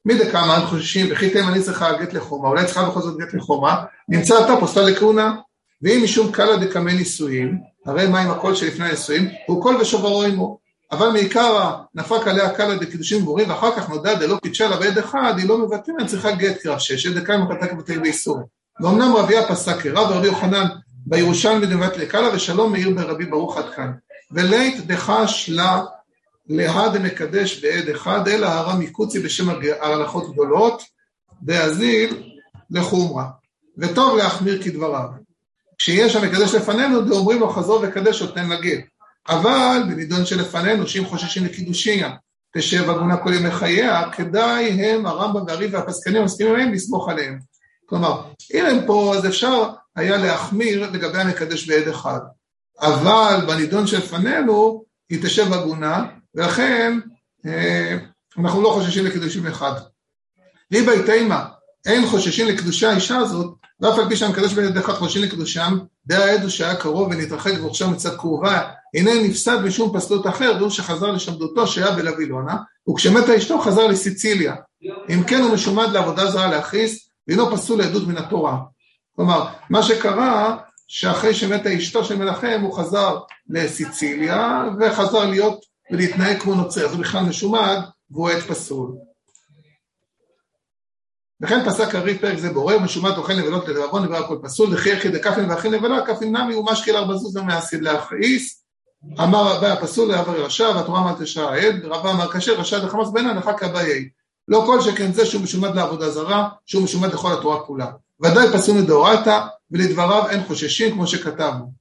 מי דקאמר אין חוששים וכי תימן אני צריכה גט לחומה, אולי צריכה בכל זאת גט לחומה, נמצא אתה פוסטה לכהונה, ואם משום קלה דקמי נישואין, הרי מה עם הקול שלפני הנישואין, הוא קול ושוברו עמו. אבל מעיקר נפק עליה קלה דקידושים גבורים, ואחר כך נודע דלא קידשה לה בעד אחד, היא לא מבטלת, צריכה גט קרב שש, דקאי מקלטה כבתי באיסור. ואומנם רביה פסק כרב ורבי יוחנן בירושלמי דבת לקלה ושלום מאיר ברבי ברוך עד כאן. ולית דחש לה להא דמקדש בעד אחד, אלא הרע מקוצי בשם ההלכות גדולות, דאזיל לחומרה. וטוב להחמיר כדבריו. כשיש המקדש לפנינו, דאומרים לו חזור וקדש אותן לגט. אבל בנידון שלפנינו, שאם חוששים לקידושיה, תשב הגונה כל ימי חייה, כדאי הם, הרמב"ם והריב והפסקנים מסכימים עליהם, לסמוך עליהם. כלומר, אם הם פה, אז אפשר היה להחמיר לגבי המקדש בעד אחד. אבל בנידון שלפנינו, היא תשב הגונה, ולכן אה, אנחנו לא חוששים לקידושים אחד. ליבא תימא, אין חוששים לקדושה האישה הזאת, ואף על פי שהמקדש בן ידיך חוששים לקדושם, דעה העדו שהיה קרוב ונתרחק ורוכשם מצד קרובה, הנה נפסד משום פסלות אחר, והוא שחזר לשמדותו שהיה בלבילונה, וכשמתה אשתו חזר לסיציליה. אם כן הוא משומד לעבודה זרה להכריס, ואינו פסול לעדות מן התורה. כלומר, מה שקרה, שאחרי שמתה אשתו של מנחם, הוא חזר לסיציליה, וחזר להיות ולהתנהג כמו נוצר, הוא בכלל משומד, והוא עד פסול. וכן פסק הריב פרק זה בורר, משומד אוכל נבלות לדרבון נברא הכל פסול, וכי יחיד לכפן ואחי נבלה, כפן נמי ומשקיל ארבע זוז ומעשיד להכעיס, אמר רבה הפסול לעבר רשע, והתורה אמרת תשע העד, רבה אמר כשר, רשע דחמאס בנה, לך כבאי. לא כל שכן זה שהוא משומד לעבודה זרה, שהוא משומד לכל התורה כולה. ודאי פסול מדאורייתא, ולדבריו אין חוששים כמו שכתבנו.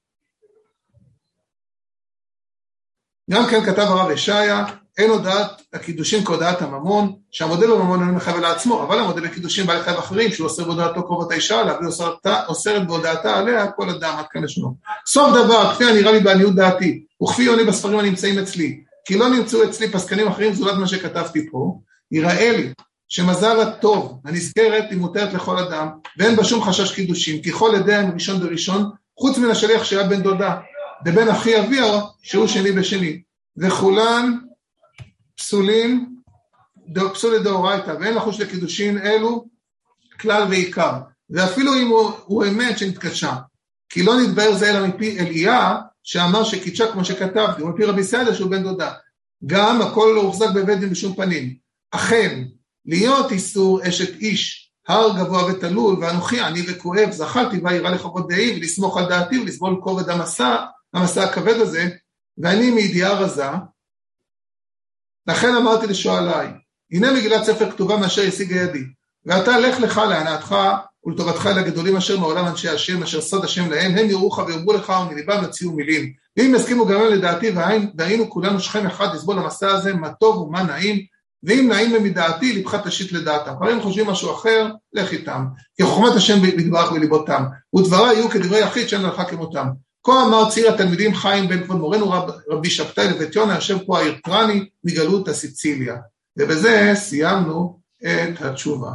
גם כן כתב הרב ישעיה, אין הודעת הקידושים כהודעת הממון, שהמודל בממון אינו מחייב לעצמו, אבל המודל לקידושים בעלי חייב אחרים, שהוא אוסר בהודעתו קרובות האישה עליו, ואוסרת בהודעתה עליה כל אדם עד כאן לשנו. סוף דבר, כפי הנראה לי בעניות דעתי, וכפי עונה בספרים הנמצאים אצלי, כי לא נמצאו אצלי פסקנים אחרים זולת מה שכתבתי פה, יראה לי שמזל הטוב הנזכרת היא מותרת לכל אדם, ואין בה שום חשש קידושים, כי כל עדי הם ראשון בראשון, חוץ מן השליח שהיה בן דודה, דבן אחי אביה שהוא שני בשני, וכולן פסולים, פסולי דאורייתא, ואין לחוש לקידושין אלו כלל ועיקר, ואפילו אם הוא, הוא אמת שנתקדשה, כי לא נתבהר זה אלא מפי אליה, שאמר שקידשה כמו שכתבתי, ומפי רבי סעדה שהוא בן דודה. גם הכל לא הוחזק בבית דין בשום פנים. אכן, להיות איסור אשת איש, הר גבוה ותלול, ואנוכי עני וכואב, זכרתי וירא לכבוד דעי, ולסמוך על דעתי ולסבול כובד המסע, המסע הכבד הזה, ואני מידיעה רזה, לכן אמרתי לשואליי, הנה מגילת ספר כתובה מאשר השיגה ידי, ואתה לך לך להנאתך ולטובתך אל הגדולים אשר מעולם אנשי השם, אשר סוד השם להם, הם יראוך ויאמרו לך ומליבם יוציאו מילים. ואם יסכימו גם הם לדעתי והיינו כולנו שכם אחד לסבול המסע הזה, מה טוב ומה נעים, ואם נעים הם מדעתי, לבך תשית לדעתם. אבל אם חושבים משהו אחר, לך איתם. כי חוכמת השם יתברך בליבותם, ודבריי יהיו כדברי יחיד שאין לך כמותם. כה אמר צעיר התלמידים חיים בן כבוד מורנו רב, רבי שבתאי לבית יונה, יושב פה האירטרני מגלות הסיציליה. ובזה סיימנו את התשובה.